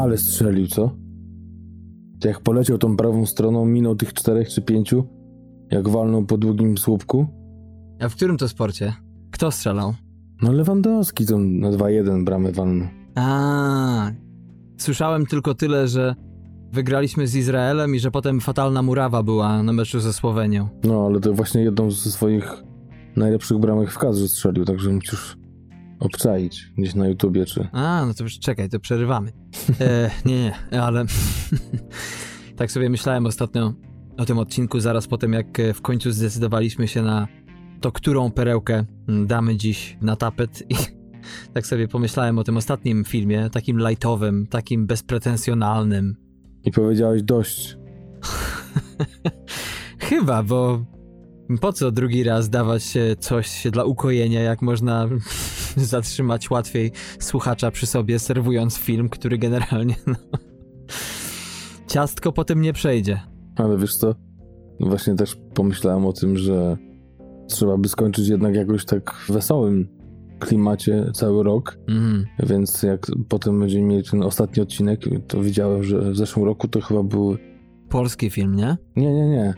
Ale strzelił, co? Jak poleciał tą prawą stroną, minął tych czterech czy pięciu, jak walnął po długim słupku. A w którym to sporcie? Kto strzelał? No Lewandowski to na 2-1 bramę walnął. A, słyszałem tylko tyle, że wygraliśmy z Izraelem i że potem fatalna murawa była na meczu ze Słowenią. No, ale to właśnie jedną ze swoich najlepszych bramek w kadrze strzelił, także musisz obczaić gdzieś na YouTubie, czy... A, no to już czekaj, to przerywamy. E, nie, nie, ale tak sobie myślałem ostatnio o tym odcinku, zaraz po tym, jak e, w końcu zdecydowaliśmy się na to, którą perełkę mm, damy dziś na tapet i tak sobie pomyślałem o tym ostatnim filmie, takim lightowym, takim bezpretensjonalnym. I powiedziałeś dość. Chyba, bo po co drugi raz dawać coś dla ukojenia, jak można zatrzymać łatwiej słuchacza przy sobie, serwując film, który generalnie no, ciastko po tym nie przejdzie. Ale wiesz co, właśnie też pomyślałem o tym, że trzeba by skończyć jednak jakoś tak wesołym klimacie cały rok, Mhm. więc jak potem będziemy mieli ten ostatni odcinek, to widziałem, że w zeszłym roku to chyba był... Polski film, nie? Nie, nie, nie.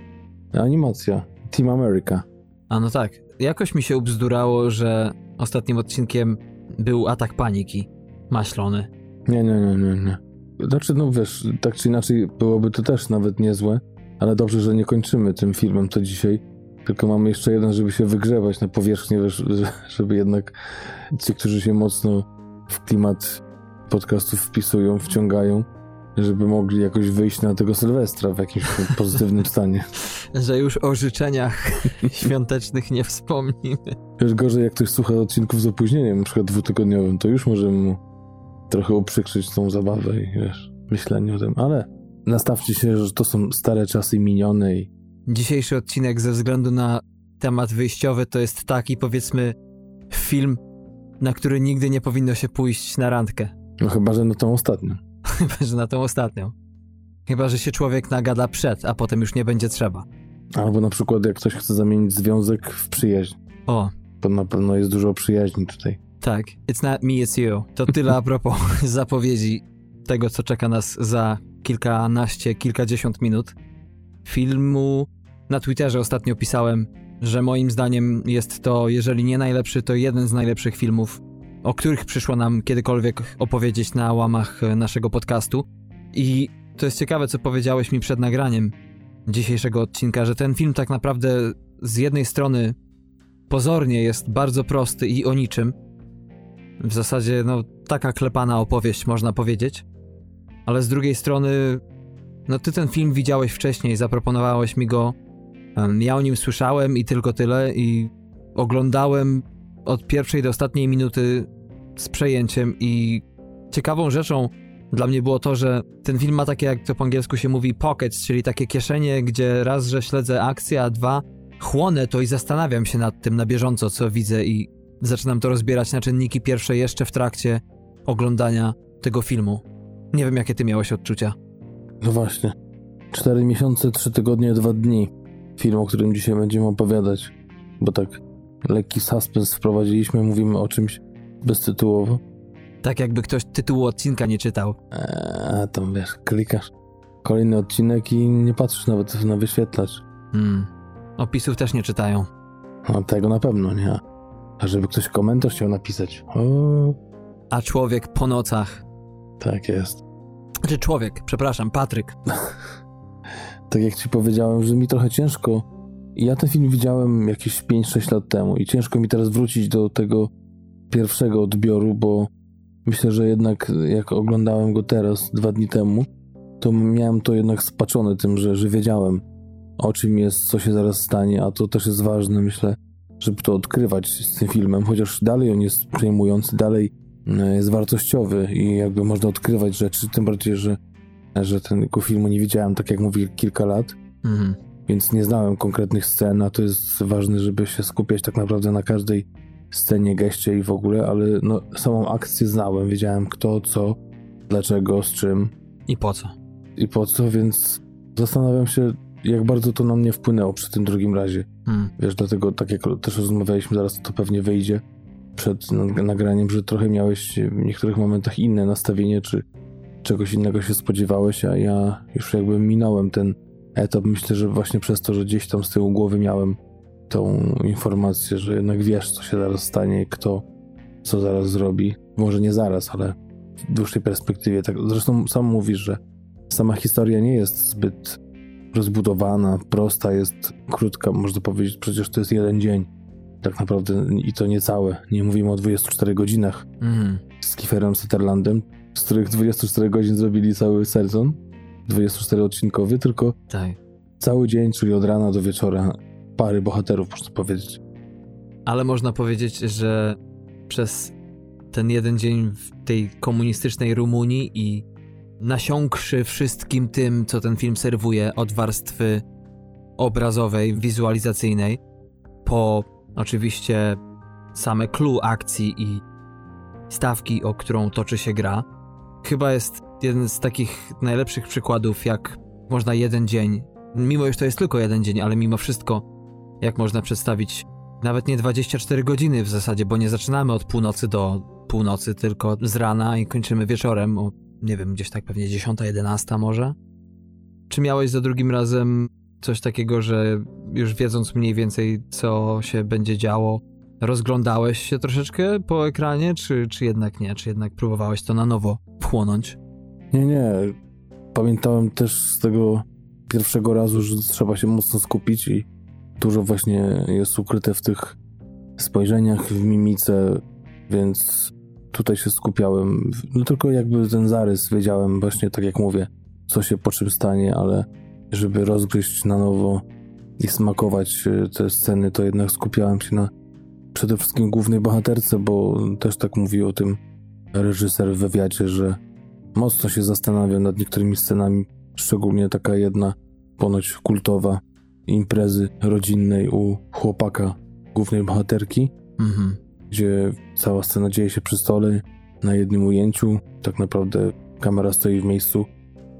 Animacja. Team America. A no tak, jakoś mi się ubzdurało, że ostatnim odcinkiem był atak paniki. Maślony. Nie, nie, nie, nie, nie. Znaczy, no wiesz, tak czy inaczej byłoby to też nawet niezłe, ale dobrze, że nie kończymy tym filmem to dzisiaj, tylko mamy jeszcze jeden, żeby się wygrzewać na powierzchnię, wiesz, że- żeby jednak ci, którzy się mocno w klimat podcastów wpisują, wciągają, żeby mogli jakoś wyjść na tego Sylwestra w jakimś pozytywnym stanie. Że już o życzeniach świątecznych nie wspomnimy. Wiesz, gorzej jak ktoś słucha odcinków z opóźnieniem, na przykład dwutygodniowym, to już możemy mu trochę uprzykrzyć tą zabawę i wiesz, myślenie o tym, ale nastawcie się, że to są stare czasy minione i Dzisiejszy odcinek ze względu na temat wyjściowy to jest taki, powiedzmy, film, na który nigdy nie powinno się pójść na randkę. no chyba, że na tą ostatnią. Chyba, że na tą ostatnią. Chyba, że się człowiek nagada przed, a potem już nie będzie trzeba. Albo na przykład jak ktoś chce zamienić związek w przyjaźń, O, bo na pewno jest dużo przyjaźni tutaj. tak. It's not me, it's you. To tyle a propos zapowiedzi tego, co czeka nas za kilkanaście, kilkadziesiąt minut. Filmu na Twitterze ostatnio pisałem, że moim zdaniem jest to, jeżeli nie najlepszy, to jeden z najlepszych filmów, o których przyszło nam kiedykolwiek opowiedzieć na łamach e, naszego podcastu. I to jest ciekawe, co powiedziałeś mi przed nagraniem dzisiejszego odcinka, że ten film tak naprawdę z jednej strony pozornie jest bardzo prosty i o niczym. W zasadzie, no, taka klepana opowieść, można powiedzieć. Ale z drugiej strony, no, ty ten film widziałeś wcześniej, zaproponowałeś mi go. Ja o nim słyszałem i tylko tyle, i oglądałem od pierwszej do ostatniej minuty z przejęciem. I ciekawą rzeczą dla mnie było to, że ten film ma takie, jak to po angielsku się mówi, pockets, czyli takie kieszenie, gdzie raz, że śledzę akcję, a dwa, chłonę to i zastanawiam się nad tym na bieżąco, co widzę i zaczynam to rozbierać na czynniki pierwsze jeszcze w trakcie oglądania tego filmu. Nie wiem, jakie ty miałeś odczucia. No właśnie. Cztery miesiące, trzy tygodnie, dwa dni. Film, o którym dzisiaj będziemy opowiadać. Bo tak, lekki suspens wprowadziliśmy, mówimy o czymś beztytułowo. Tak jakby ktoś tytułu odcinka nie czytał. Eee, tam wiesz, klikasz kolejny odcinek i nie patrzysz nawet na wyświetlacz. Hmm. Opisów też nie czytają. No tego na pewno, nie? A żeby ktoś komentarz chciał napisać. O, A człowiek po nocach. tak jest. Znaczy człowiek, przepraszam, Patryk. Tak jak ci powiedziałem, że mi trochę ciężko. Ja ten film widziałem jakieś 5-6 lat temu i ciężko mi teraz wrócić do tego pierwszego odbioru, bo myślę, że jednak jak oglądałem go teraz, dwa dni temu, to miałem to jednak spaczone tym, że, że wiedziałem o czym jest, co się zaraz stanie, a to też jest ważne, myślę, żeby to odkrywać z tym filmem, chociaż dalej on jest przejmujący, dalej e, jest wartościowy i jakby można odkrywać rzeczy, tym bardziej, że, że tego filmu nie widziałem, tak jak mówię, kilka lat, Mhm. Więc nie znałem konkretnych scen, a to jest ważne, żeby się skupiać tak naprawdę na każdej scenie, geście i w ogóle, ale no, samą akcję znałem, wiedziałem kto, co, dlaczego, z czym I po co? i po co, więc zastanawiam się, jak bardzo to na mnie wpłynęło przy tym drugim razie. Hmm. Wiesz, dlatego tak jak też rozmawialiśmy, zaraz to pewnie wyjdzie przed nag- nagraniem, że trochę miałeś w niektórych momentach inne nastawienie, czy czegoś innego się spodziewałeś, a ja już jakby minąłem ten etap. Myślę, że właśnie przez to, że gdzieś tam z tyłu głowy miałem tą informację, że jednak wiesz, co się zaraz stanie, kto co zaraz zrobi. Może nie zaraz, ale w dłuższej perspektywie. Tak, zresztą sam mówisz, że sama historia nie jest zbyt rozbudowana, prosta, jest krótka, można powiedzieć, przecież to jest jeden dzień. Tak naprawdę i to nie całe. Nie mówimy o 24 godzinach mm. z Kieferem Sutherlandem, z których 24 godzin zrobili cały sezon, 24 odcinkowy, tylko tak. cały dzień, czyli od rana do wieczora, pary bohaterów, można powiedzieć. Ale można powiedzieć, że przez ten jeden dzień w tej komunistycznej Rumunii i nasiąkszy wszystkim tym, co ten film serwuje, od warstwy obrazowej, wizualizacyjnej, po oczywiście same clue akcji i stawki, o którą toczy się gra, chyba jest jeden z takich najlepszych przykładów, jak można jeden dzień, mimo że to jest tylko jeden dzień, ale mimo wszystko, jak można przedstawić nawet nie 24 godziny w zasadzie, bo nie zaczynamy od północy do północy, tylko z rana i kończymy wieczorem o, nie wiem, gdzieś tak pewnie 10, 11 może. Czy miałeś za drugim razem coś takiego, że już wiedząc mniej więcej, co się będzie działo, rozglądałeś się troszeczkę po ekranie, czy, czy jednak nie? Czy jednak próbowałeś to na nowo wchłonąć? Nie, nie. Pamiętałem też z tego pierwszego razu, że trzeba się mocno skupić i dużo właśnie jest ukryte w tych spojrzeniach, w mimice, więc tutaj się skupiałem. No tylko jakby ten zarys wiedziałem właśnie, tak jak mówię, co się po czym stanie, ale żeby rozgryźć na nowo i smakować e, te sceny, to jednak skupiałem się na przede wszystkim głównej bohaterce, bo też tak mówi o tym reżyser w wywiadzie, że mocno się zastanawia nad niektórymi scenami, szczególnie taka jedna ponoć kultowa imprezy rodzinnej u chłopaka głównej bohaterki, mhm. gdzie cała scena dzieje się przy stole na jednym ujęciu. Tak naprawdę kamera stoi w miejscu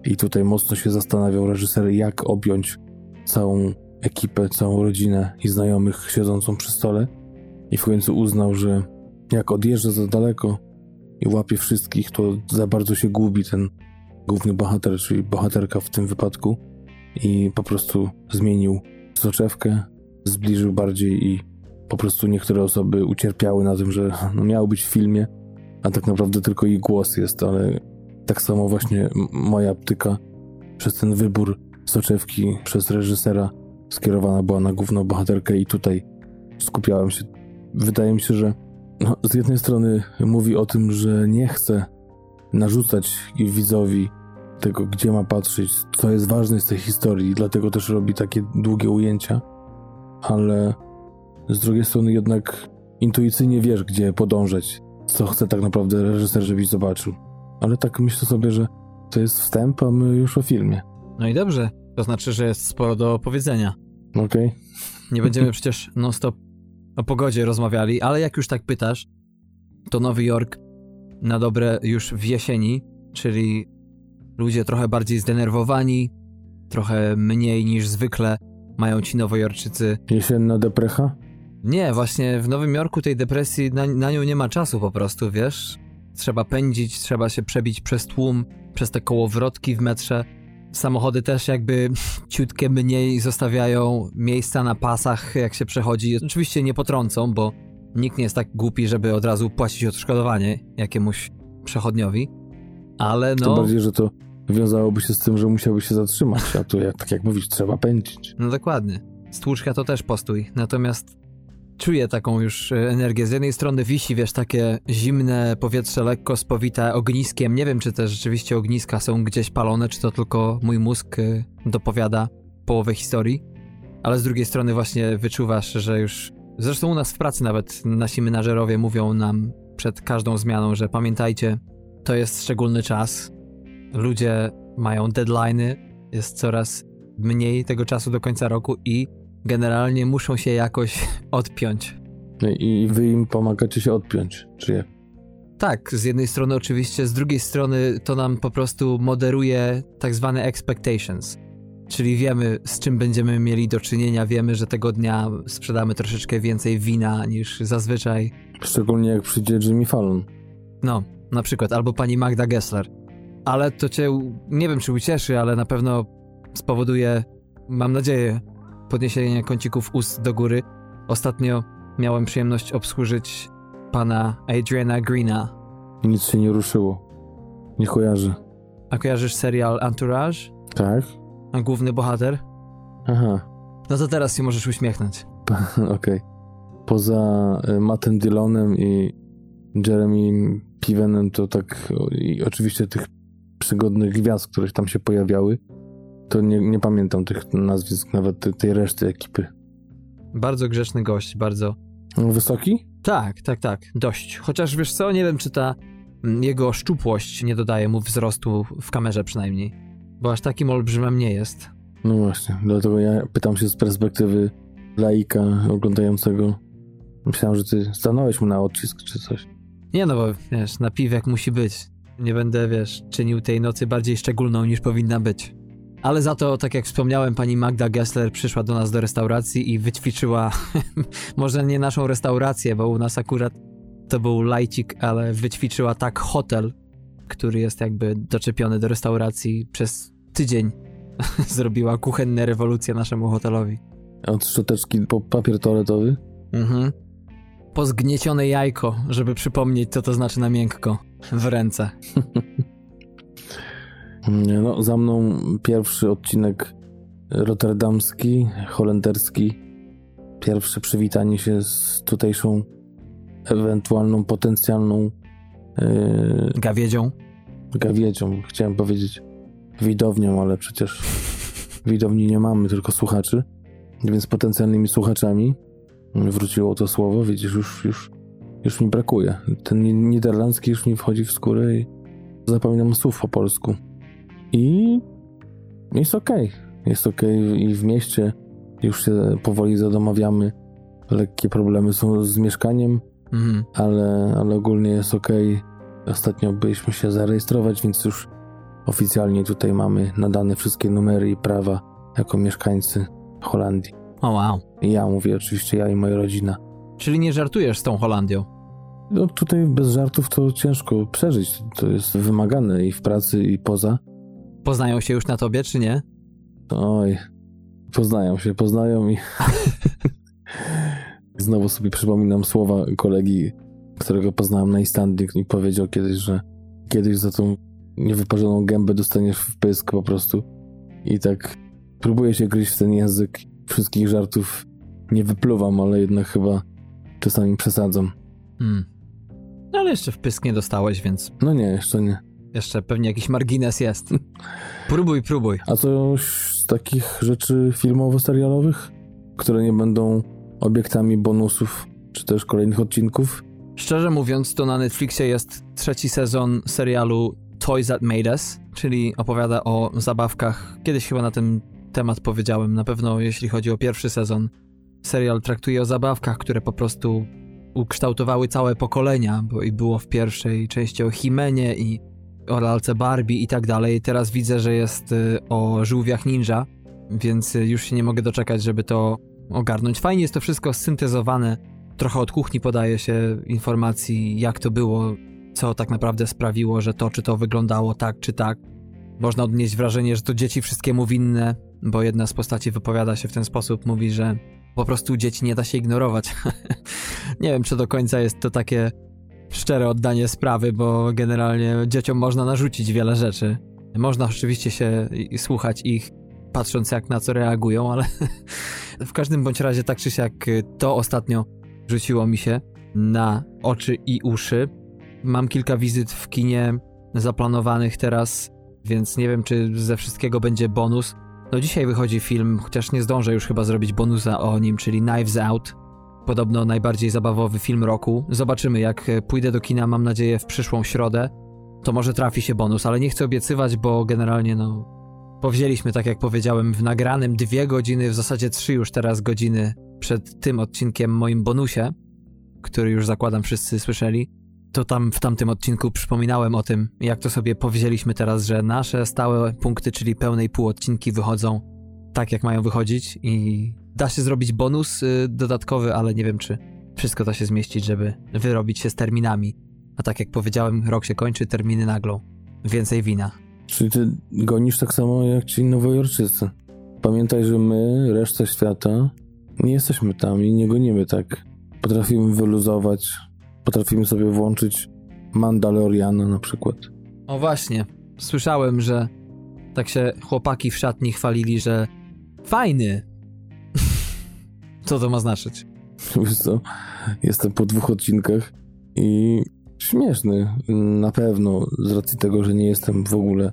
i tutaj mocno się zastanawiał reżyser, jak objąć całą ekipę, całą rodzinę i znajomych siedzącą przy stole. I w końcu uznał, że jak odjeżdża za daleko i łapie wszystkich, to za bardzo się gubi ten główny bohater, czyli bohaterka w tym wypadku i po prostu zmienił soczewkę, zbliżył bardziej i po prostu niektóre osoby ucierpiały na tym, że no, miało być w filmie, a tak naprawdę tylko ich głos jest, ale tak samo właśnie moja optyka przez ten wybór soczewki przez reżysera skierowana była na główną bohaterkę i tutaj skupiałem się. Wydaje mi się, że no, z jednej strony mówi o tym, że nie chce narzucać widzowi tego, gdzie ma patrzeć, co jest ważne z tej historii, dlatego też robi takie długie ujęcia, ale z drugiej strony jednak intuicyjnie wiesz, gdzie podążać, co chce tak naprawdę reżyser, żebyś zobaczył. Ale tak myślę sobie, że to jest wstęp, a my już o filmie. No i dobrze, to znaczy, że jest sporo do powiedzenia. Okej. Okay. Nie będziemy przecież non-stop o pogodzie rozmawiali, ale jak już tak pytasz, to Nowy Jork na dobre już w jesieni, czyli ludzie trochę bardziej zdenerwowani, trochę mniej niż zwykle mają ci nowojorczycy. Jesienna deprecha? Nie, właśnie w Nowym Jorku tej depresji na, na nią nie ma czasu po prostu, wiesz? Trzeba pędzić, trzeba się przebić przez tłum, przez te kołowrotki w metrze. Samochody też jakby ciutkie mniej zostawiają miejsca na pasach, jak się przechodzi. Oczywiście nie potrącą, bo nikt nie jest tak głupi, żeby od razu płacić odszkodowanie jakiemuś przechodniowi. Ale no... Tym bardziej, że to wiązałoby się z tym, że musiałby się zatrzymać, a tu, jak, tak jak mówisz, trzeba pędzić. No dokładnie. Stłuczka to też postój. Natomiast czuję taką już e, energię. Z jednej strony wisi, wiesz, takie zimne powietrze, lekko spowite ogniskiem. Nie wiem, czy te rzeczywiście ogniska są gdzieś palone, czy to tylko mój mózg e, dopowiada połowę historii. Ale z drugiej strony właśnie wyczuwasz, że już... Zresztą u nas w pracy nawet nasi menażerowie mówią nam przed każdą zmianą, że pamiętajcie, to jest szczególny czas. Ludzie mają deadlines, jest coraz mniej tego czasu do końca roku i generalnie muszą się jakoś odpiąć. No I wy im pomagacie się odpiąć, czy jak? Tak, z jednej strony oczywiście, z drugiej strony to nam po prostu moderuje tak zwane expectations. Czyli wiemy, z czym będziemy mieli do czynienia, wiemy, że tego dnia sprzedamy troszeczkę więcej wina niż zazwyczaj. Szczególnie jak przyjdzie Jimmy Fallon. No, na przykład, albo pani Magda Gessler. ale to cię, nie wiem czy ucieszy, ale na pewno spowoduje, mam nadzieję, podniesienie kącików ust do góry. Ostatnio miałem przyjemność obsłużyć pana Adriana Greena. Nic się nie ruszyło. Nie kojarzy. A kojarzysz serial Entourage? Tak? A główny bohater? Aha, No to teraz się możesz uśmiechnąć. okej. Poza y, Mattem Dillonem i Jeremy Pivenem, to tak i oczywiście tych przygodnych gwiazd, które tam się pojawiały, to nie, nie pamiętam tych nazwisk, nawet te- tej reszty ekipy. Bardzo grzeczny gość, bardzo. Wysoki? Tak, tak, tak, dość. Chociaż wiesz co, nie wiem czy ta mm, jego szczupłość nie dodaje mu wzrostu w kamerze przynajmniej. Bo aż takim olbrzymem nie jest. No właśnie, dlatego ja pytam się z perspektywy laika oglądającego. Myślałem, że ty stanąłeś mu na odcisk czy coś. Nie no, bo wiesz, napiwek musi być. Nie będę, wiesz, czynił tej nocy bardziej szczególną niż powinna być. Ale za to, tak jak wspomniałem, pani Magda Gessler przyszła do nas do restauracji i wyćwiczyła, może nie naszą restaurację, bo u nas akurat to był lajcik, ale wyćwiczyła tak hotel, który jest jakby doczepiony do restauracji przez tydzień. Zrobiła kuchenne rewolucje naszemu hotelowi. Od szczoteczki po papier toaletowy. Mhm. Pozgniecione jajko, żeby przypomnieć, co to znaczy na miękko w ręce. No, za mną pierwszy odcinek rotterdamski, holenderski. Pierwsze przywitanie się z tutejszą ewentualną, potencjalną yy, Gawiedzią. gawiedzią. Chciałem powiedzieć widownią, ale przecież widowni nie mamy, tylko słuchaczy. Więc potencjalnymi słuchaczami wróciło to słowo. Widzisz, już, już, już mi brakuje. Ten ni- niderlandzki już mi wchodzi w skórę i zapominam słów po polsku. I jest okej. Jest okej i w mieście już się powoli zadomawiamy. Lekkie problemy są z mieszkaniem, Mhm. ale, ale ogólnie jest okej. Ostatnio byliśmy się zarejestrować, więc już oficjalnie tutaj mamy nadane wszystkie numery i prawa jako mieszkańcy Holandii. O wow. I ja mówię oczywiście, ja i moja rodzina. Czyli nie żartujesz z tą Holandią. No tutaj bez żartów to ciężko przeżyć. To jest wymagane i w pracy, i poza. Poznają się już na tobie, czy nie? Oj, poznają się, poznają i znowu sobie przypominam słowa kolegi, którego poznałem na Islandii i powiedział kiedyś, że kiedyś za tą niewyparzoną gębę dostaniesz w pysk po prostu. I tak próbuję się gryźć w ten język. Wszystkich żartów nie wypluwam, ale jednak chyba czasami przesadzam. Hmm. No ale jeszcze w pysk nie dostałeś, więc No nie, jeszcze nie. Jeszcze pewnie jakiś margines jest. Próbuj, próbuj. A coś z takich rzeczy filmowo-serialowych, które nie będą obiektami bonusów czy też kolejnych odcinków? Szczerze mówiąc, to na Netflixie jest trzeci sezon serialu Toys That Made Us, czyli opowiada o zabawkach. Kiedyś chyba na ten temat powiedziałem, na pewno jeśli chodzi o pierwszy sezon. Serial traktuje o zabawkach, które po prostu ukształtowały całe pokolenia, bo i było w pierwszej części o Himenie i o lalce Barbie i tak dalej. Teraz widzę, że jest y, o żółwiach ninja, więc y, już się nie mogę doczekać, żeby to ogarnąć. Fajnie jest to wszystko syntezowane. Trochę od kuchni podaje się informacji, jak to było, co tak naprawdę sprawiło, że to czy to wyglądało tak czy tak. Można odnieść wrażenie, że to dzieci wszystkiemu winne, bo jedna z postaci wypowiada się w ten sposób, mówi, że po prostu dzieci nie da się ignorować. nie wiem, czy do końca jest to takie szczere oddanie sprawy, bo generalnie dzieciom można narzucić wiele rzeczy. Można oczywiście się słuchać ich, patrząc jak na co reagują, ale w każdym bądź razie tak czy siak y, to ostatnio rzuciło mi się na oczy i uszy. Mam kilka wizyt w kinie zaplanowanych teraz, więc nie wiem, czy ze wszystkiego będzie bonus. No dzisiaj wychodzi film, chociaż nie zdążę już chyba zrobić bonusa o nim, czyli Knives Out. Podobno najbardziej zabawowy film roku. Zobaczymy, jak e, pójdę do kina, mam nadzieję, w przyszłą środę. To może trafi się bonus, ale nie chcę obiecywać, bo generalnie no... Powzięliśmy, tak jak powiedziałem, w nagranym dwie godziny, w zasadzie trzy już teraz godziny przed tym odcinkiem moim bonusie, który już zakładam wszyscy słyszeli, to tam w tamtym odcinku przypominałem o tym, jak to sobie powzięliśmy teraz, że nasze stałe punkty, czyli pełne i pół odcinki wychodzą tak, jak mają wychodzić i da się zrobić bonus y, dodatkowy, ale nie wiem, czy wszystko da się zmieścić, żeby wyrobić się z terminami. A tak jak powiedziałem, rok się kończy, terminy naglą. więcej wina. Czyli ty gonisz tak samo jak ci nowojorczycy. Pamiętaj, że my, reszta świata, nie jesteśmy tam i nie gonimy tak. Potrafimy wyluzować, potrafimy sobie włączyć Mandaloriana na przykład. O właśnie, słyszałem, że tak się chłopaki w szatni chwalili, że fajny. Co to ma znaczyć? Wiesz co, jestem po dwóch odcinkach i śmieszny na pewno z racji tego, że nie jestem w ogóle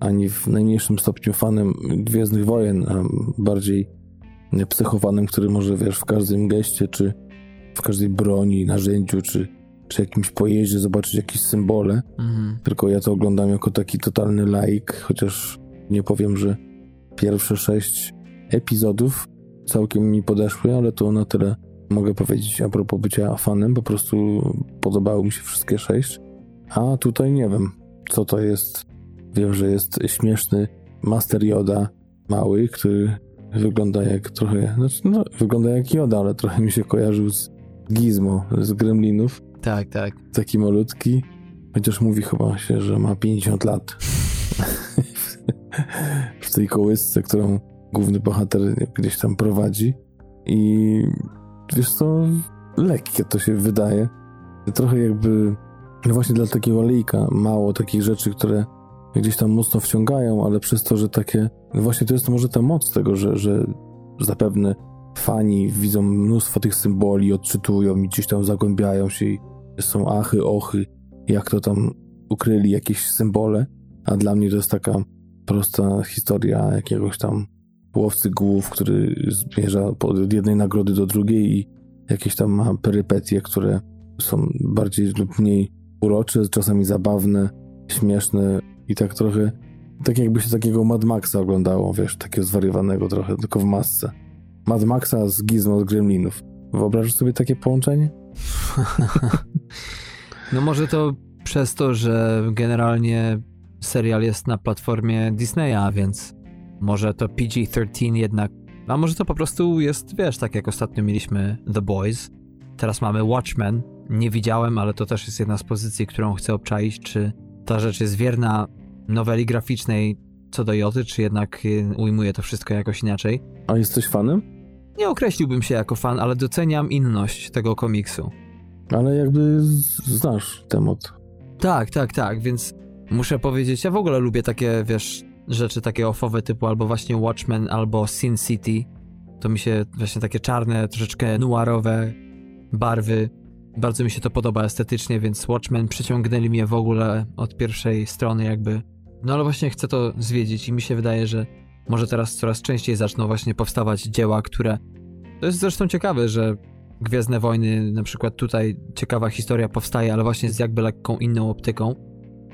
ani w najmniejszym stopniu fanem Gwiezdnych Wojen, a bardziej psychowanym, który może, wiesz, w każdym geście, czy w każdej broni, narzędziu, czy, czy jakimś pojeździe zobaczyć jakieś symbole. Mhm. Tylko ja to oglądam jako taki totalny laik, chociaż nie powiem, że pierwsze sześć epizodów całkiem mi podeszły, ale to na tyle mogę powiedzieć a propos bycia fanem, po prostu podobały mi się wszystkie sześć. A tutaj nie wiem, co to jest. Wiem, że jest śmieszny Master Yoda mały, który wygląda jak trochę, znaczy no, wygląda jak Yoda, ale trochę mi się kojarzył z Gizmo, z Gremlinów. Tak, tak. Taki malutki, chociaż mówi chyba się, że ma 50 lat. w tej kołysce, którą główny bohater gdzieś tam prowadzi. I wiesz co, lekkie to się wydaje. Trochę jakby, no właśnie dla takiego lejka, mało takich rzeczy, które gdzieś tam mocno wciągają, ale przez to, że takie, no właśnie to jest może ta moc tego, że, że zapewne fani widzą mnóstwo tych symboli, odczytują i gdzieś tam zagłębiają się i są achy, ochy, jak to tam ukryli jakieś symbole, a dla mnie to jest taka prosta historia jakiegoś tam łowcy głów, który zmierza od jednej nagrody do drugiej i jakieś tam ma perypetie, które są bardziej lub mniej urocze, czasami zabawne, śmieszne i tak trochę, tak jakby się takiego Mad Maxa oglądało, wiesz, takiego zwariowanego trochę, tylko w masce. Mad Maxa z Gizmo z Gremlinów. Wyobrażasz sobie takie połączenie? no może to przez to, że generalnie serial jest na platformie Disneya, więc może to PG-13 jednak, a może to po prostu jest, wiesz, tak jak ostatnio mieliśmy The Boys, teraz mamy Watchmen. Nie widziałem, ale to też jest jedna z pozycji, którą chcę obczaić, czy ta rzecz jest wierna noweli graficznej co do Joty, czy jednak y, ujmuje to wszystko jakoś inaczej. A jesteś fanem? Nie określiłbym się jako fan, ale doceniam inność tego komiksu. Ale jakby znasz temat. Tak, tak, tak, więc muszę powiedzieć, ja w ogóle lubię takie, wiesz, rzeczy takie offowe typu albo właśnie Watchmen, albo Sin City. To mi się właśnie takie czarne, troszeczkę noirowe barwy. Bardzo mi się to podoba estetycznie, więc Watchmen przyciągnęli mnie w ogóle od pierwszej strony jakby. No ale właśnie chcę to zwiedzić i mi się wydaje, że może teraz coraz częściej zaczną właśnie powstawać dzieła, które... To jest zresztą ciekawe, że Gwiezdne Wojny, na przykład tutaj ciekawa historia powstaje, ale właśnie z jakby lekką inną optyką.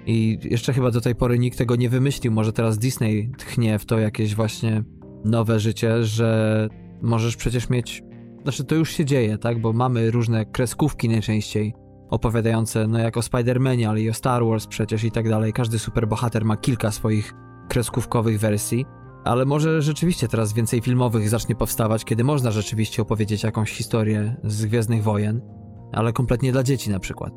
I jeszcze chyba do tej pory nikt tego nie wymyślił. Może teraz Disney tchnie w to jakieś właśnie nowe życie, że możesz przecież mieć. Znaczy, to już się dzieje, tak? Bo mamy różne kreskówki najczęściej opowiadające, no jak o Spider-Manie, ale i o Star Wars przecież i tak dalej. Każdy superbohater ma kilka swoich kreskówkowych wersji. Ale może rzeczywiście teraz więcej filmowych zacznie powstawać, kiedy można rzeczywiście opowiedzieć jakąś historię z Gwiezdnych Wojen, ale kompletnie dla dzieci na przykład.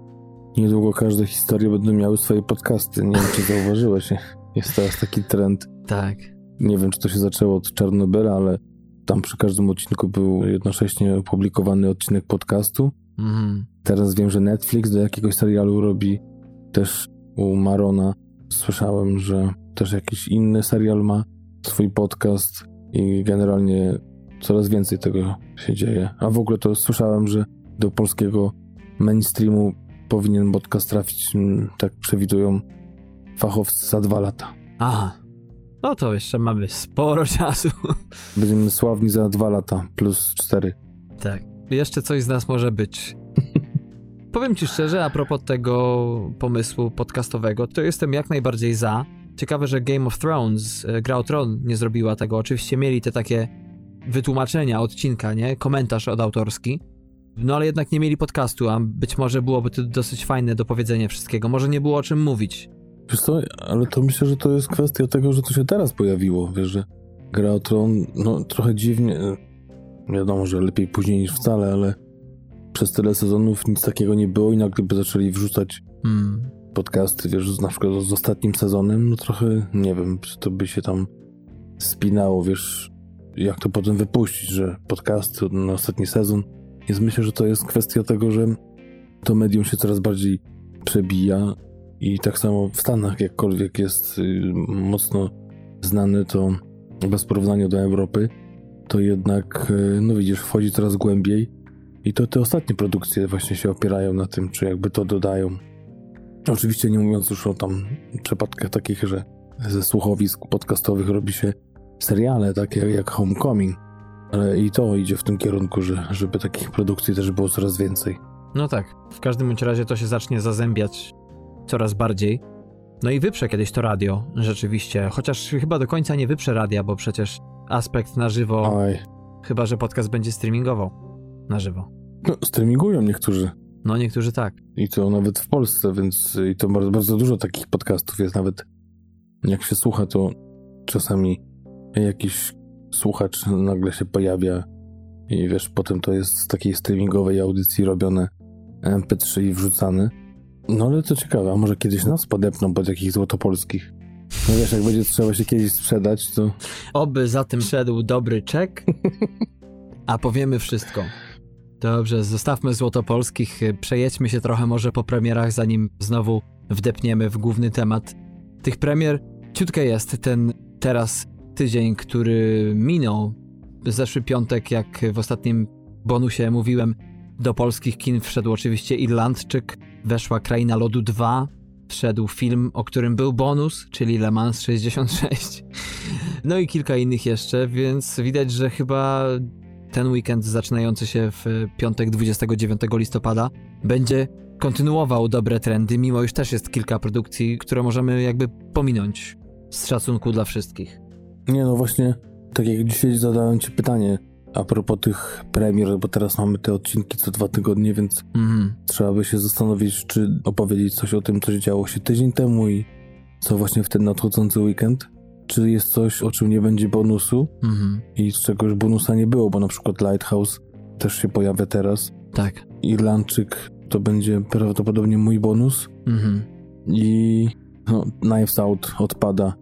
Niedługo każde historie będą miały swoje podcasty. Nie wiem, czy zauważyłeś. Jest teraz taki trend. Tak. Nie wiem, czy to się zaczęło od Czarnobyla, ale tam przy każdym odcinku był jednocześnie opublikowany odcinek podcastu. Mhm. Teraz wiem, że Netflix do jakiegoś serialu robi też u Marona. Słyszałem, że też jakiś inny serial ma swój podcast i generalnie coraz więcej tego się dzieje. A w ogóle to słyszałem, że do polskiego mainstreamu powinien podcast trafić, mm, tak przewidują fachowcy, za dwa lata. Aha. No to jeszcze mamy sporo czasu. Będziemy sławni za dwa lata, plus cztery. Tak. Jeszcze coś z nas może być. Powiem ci szczerze, a propos tego pomysłu podcastowego, to jestem jak najbardziej za. Ciekawe, że Game of Thrones, e, Gra o Tron nie zrobiła tego. Oczywiście mieli te takie wytłumaczenia odcinka, nie? Komentarz od autorski. No ale jednak nie mieli podcastu, a być może byłoby to dosyć fajne do powiedzenia wszystkiego. Może nie było o czym mówić. Wiesz co, ale to myślę, że to jest kwestia tego, że to się teraz pojawiło, wiesz, że gra o tron, no trochę dziwnie, wiadomo, że lepiej później niż wcale, ale przez tyle sezonów nic takiego nie było i nagle by zaczęli wrzucać hmm. podcasty, wiesz, na przykład z ostatnim sezonem, no trochę nie wiem, czy to by się tam spinało, wiesz, jak to potem wypuścić, że podcasty na ostatni sezon. Więc myślę, że to jest kwestia tego, że to medium się coraz bardziej przebija i tak samo w Stanach, jakkolwiek jest y, mocno znany, to bez porównania do Europy, to jednak, y, no widzisz, wchodzi coraz głębiej i to te ostatnie produkcje właśnie się opierają na tym, czy jakby to dodają. Oczywiście nie mówiąc już o tam przypadkach takich, że ze słuchowisk podcastowych robi się seriale takie jak Homecoming, ale i to idzie w tym kierunku, że, żeby takich produkcji też było coraz więcej. No tak, w każdym bądź razie to się zacznie zazębiać coraz bardziej. No i wyprze kiedyś to radio, rzeczywiście, chociaż chyba do końca nie wyprze radia, bo przecież aspekt na żywo, Oj, chyba że podcast będzie streamingował na żywo. no, streamingują niektórzy. No niektórzy tak. I to nawet w Polsce, więc i to bardzo, bardzo dużo takich podcastów jest. Nawet jak się słucha, to czasami jakiś słuchacz nagle się pojawia i wiesz, potem to jest z takiej streamingowej audycji robione MP3 i wrzucane. No ale to ciekawe, a może kiedyś nas podepną pod jakichś złotopolskich. No wiesz, jak będzie trzeba się kiedyś sprzedać, to Oby za tym szedł dobry czek, a powiemy wszystko. Dobrze, zostawmy Złotopolskich, przejedźmy się trochę może po premierach, zanim znowu wdepniemy w główny temat. Tych premier ciutkę jest ten teraz tydzień, który minął. Zeszły piątek, jak w ostatnim bonusie mówiłem, do polskich kin wszedł oczywiście Irlandczyk, weszła Kraina Lodu 2, wszedł film, o którym był bonus, czyli Le Mans 66. No i kilka innych jeszcze, więc widać, że chyba ten weekend zaczynający się w piątek 29 listopada będzie kontynuował dobre trendy, mimo już też jest kilka produkcji, które możemy jakby pominąć z szacunku dla wszystkich. Nie, no właśnie, tak jak dzisiaj zadałem ci pytanie a propos tych premier, bo teraz mamy te odcinki co dwa tygodnie, więc Mhm. trzeba by się zastanowić, czy opowiedzieć coś o tym, co działo się tydzień temu i co właśnie w ten nadchodzący weekend. Czy jest coś, o czym nie będzie bonusu Mhm. i z czegoś bonusa nie było, bo na przykład Lighthouse też się pojawia teraz. Tak. Irlandczyk to będzie prawdopodobnie mój bonus Mhm. i no, Knives Out odpada,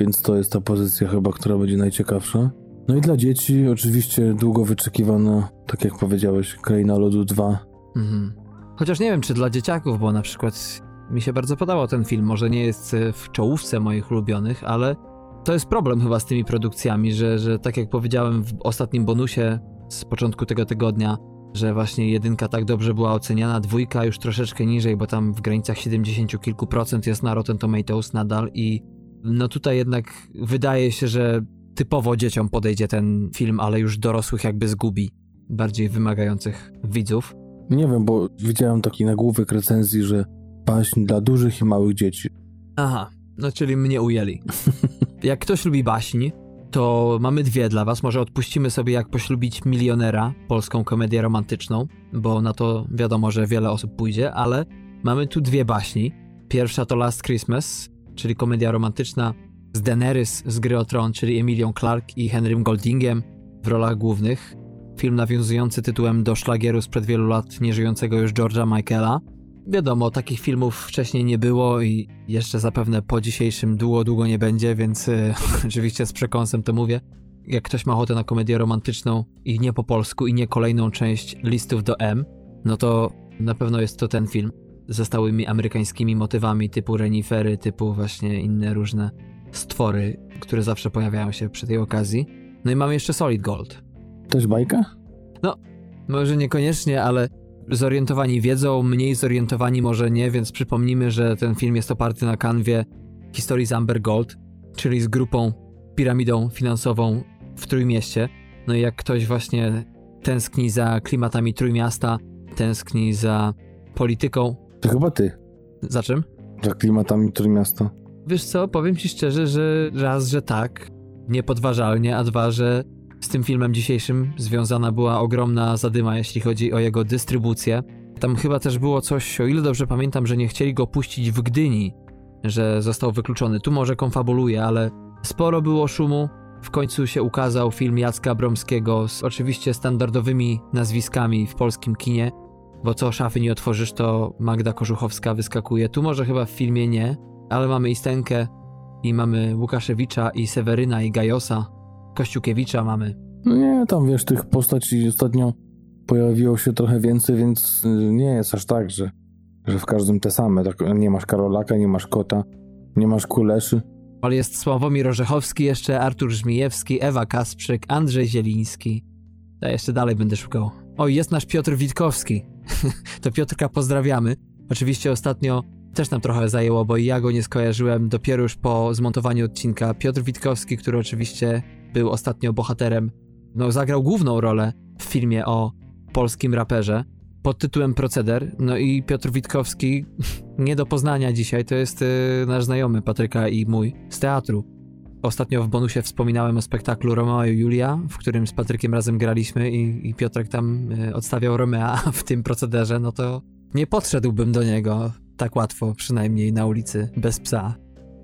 więc to jest ta pozycja chyba, która będzie najciekawsza. No i dla dzieci oczywiście długo wyczekiwana, tak jak powiedziałeś, Kraina Lodu 2. Mhm. Chociaż nie wiem, czy dla dzieciaków, bo na przykład mi się bardzo podobał ten film. Może nie jest e, w czołówce moich ulubionych, ale to jest problem chyba z tymi produkcjami, że, że tak jak powiedziałem w ostatnim bonusie z początku tego tygodnia, że właśnie jedynka tak dobrze była oceniana, dwójka już troszeczkę niżej, bo tam w granicach 70 kilku procent jest na Rotten Tomatoes nadal i no tutaj jednak wydaje się, że typowo dzieciom podejdzie ten film, ale już dorosłych jakby zgubi, bardziej wymagających widzów. Nie wiem, bo widziałem taki nagłówek recenzji, że baśń dla dużych i małych dzieci. Aha, no czyli mnie ujęli. Jak ktoś lubi baśni, to mamy dwie dla was. Może odpuścimy sobie jak poślubić milionera, polską komedię romantyczną, bo na to wiadomo, że wiele osób pójdzie, ale mamy tu dwie baśni. Pierwsza to Last Christmas, czyli komedia romantyczna z Daenerys z gry o Tron, czyli Emilią Clark i Henrym Goldingiem w rolach głównych. Film nawiązujący tytułem do szlagieru sprzed wielu lat nieżyjącego już George'a Michaela. Wiadomo, takich filmów wcześniej nie było i jeszcze zapewne po dzisiejszym długo, długo nie będzie, więc y, oczywiście z przekąsem to mówię. Jak ktoś ma ochotę na komedię romantyczną i nie po polsku i nie kolejną część listów do M, no to na pewno jest to ten film ze stałymi amerykańskimi motywami typu renifery, typu właśnie inne różne stwory, które zawsze pojawiają się przy tej okazji. No i mamy jeszcze Solid Gold. Też bajka? Może niekoniecznie, ale zorientowani wiedzą, mniej zorientowani może nie, więc przypomnimy, że ten film jest oparty na kanwie historii z Amber Gold, czyli z grupą, piramidą finansową w Trójmieście. No i jak ktoś właśnie tęskni za klimatami Trójmiasta, tęskni za polityką, To chyba ty. za czym? Za klimatami Trójmiasta. Wiesz co, powiem ci szczerze, że raz, że tak, niepodważalnie, a dwa, że z tym filmem dzisiejszym związana była ogromna zadyma, jeśli chodzi o jego dystrybucję. Tam chyba też było coś, o ile dobrze pamiętam, że nie chcieli go puścić w Gdyni, że został wykluczony. Tu może konfabuluje, ale sporo było szumu. W końcu się ukazał film Jacka Bromskiego z oczywiście standardowymi nazwiskami w polskim kinie. Bo co szafy nie otworzysz, to Magda Korzuchowska wyskakuje. Tu może chyba w filmie nie, ale mamy i Stenkę, i mamy Łukaszewicza, i Seweryna, i Gajosa, Kościukiewicza mamy. No nie, tam wiesz, tych postaci ostatnio pojawiło się trochę więcej, więc y, nie jest aż tak, że, że w każdym te same. Tak, nie masz Karolaka, nie masz Kota, nie masz Kuleszy. Ale jest Sławomir Orzechowski, jeszcze Artur Żmijewski, Ewa Kasprzyk, Andrzej Zieliński. Ja jeszcze dalej będę szukał. O, jest nasz Piotr Witkowski. to Piotrka pozdrawiamy. Oczywiście ostatnio też nam trochę zajęło, bo ja go nie skojarzyłem dopiero już po zmontowaniu odcinka. Piotr Witkowski, który oczywiście był ostatnio bohaterem, no zagrał główną rolę w filmie o polskim raperze pod tytułem Proceder. No i Piotr Witkowski, nie do poznania dzisiaj, to jest y, nasz znajomy Patryka i mój z teatru. Ostatnio w bonusie wspominałem o spektaklu Romeo i Julia, w którym z Patrykiem razem graliśmy i, i Piotrek tam y, odstawiał Romea w tym procederze, no to nie podszedłbym do niego tak łatwo, przynajmniej na ulicy, bez psa.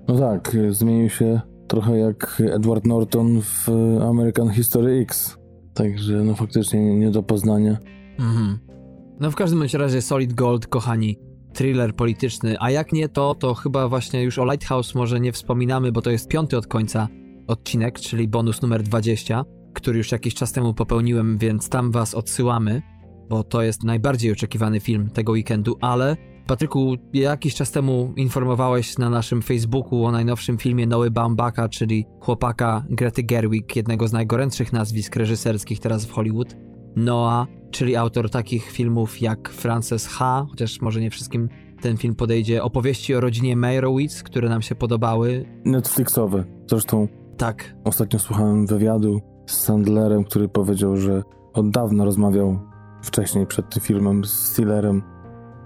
No tak, y, zmienił się trochę jak Edward Norton w American History X. Także no faktycznie nie do poznania. Mhm. No w każdym razie Solid Gold, kochani, thriller polityczny, a jak nie to, to chyba właśnie już o Lighthouse może nie wspominamy, bo to jest piąty od końca odcinek, czyli bonus numer 20, który już jakiś czas temu popełniłem, więc tam was odsyłamy, bo to jest najbardziej oczekiwany film tego weekendu, ale Patryku, jakiś czas temu informowałeś na naszym Facebooku o najnowszym filmie Noły Baumbaka, czyli chłopaka Grety Gerwig, jednego z najgorętszych nazwisk reżyserskich teraz w Hollywood. Noah, czyli autor takich filmów jak Frances H., chociaż może nie wszystkim ten film podejdzie, opowieści o rodzinie Meyerowitz, które nam się podobały. Netflixowe. Zresztą tak. Ostatnio słuchałem wywiadu z Sandlerem, który powiedział, że od dawna rozmawiał wcześniej przed tym filmem z Stillerem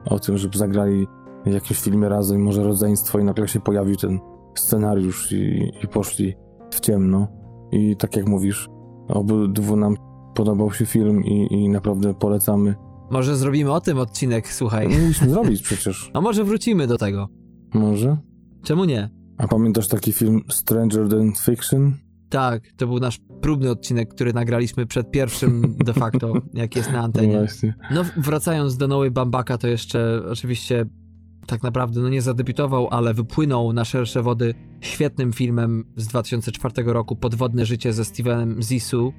o tym, żeby zagrali w jakimś filmie razem, może rodzeństwo i nagle się pojawił ten scenariusz i, i poszli w ciemno. I tak jak mówisz, obydwu nam podobał się film i, i naprawdę polecamy. Może zrobimy o tym odcinek, słuchaj. Mieliśmy zrobić przecież. A może wrócimy do tego? Może? Czemu nie? A pamiętasz taki film Stranger Than Fiction? Tak, to był nasz próbny odcinek, który nagraliśmy przed pierwszym de facto, jak jest na antenie. No, właśnie. no wracając do Nowej Bambaka, to jeszcze oczywiście tak naprawdę no nie zadebiutował, ale wypłynął na szersze wody świetnym filmem z 2004 roku Podwodne życie ze Stevenem Zissou.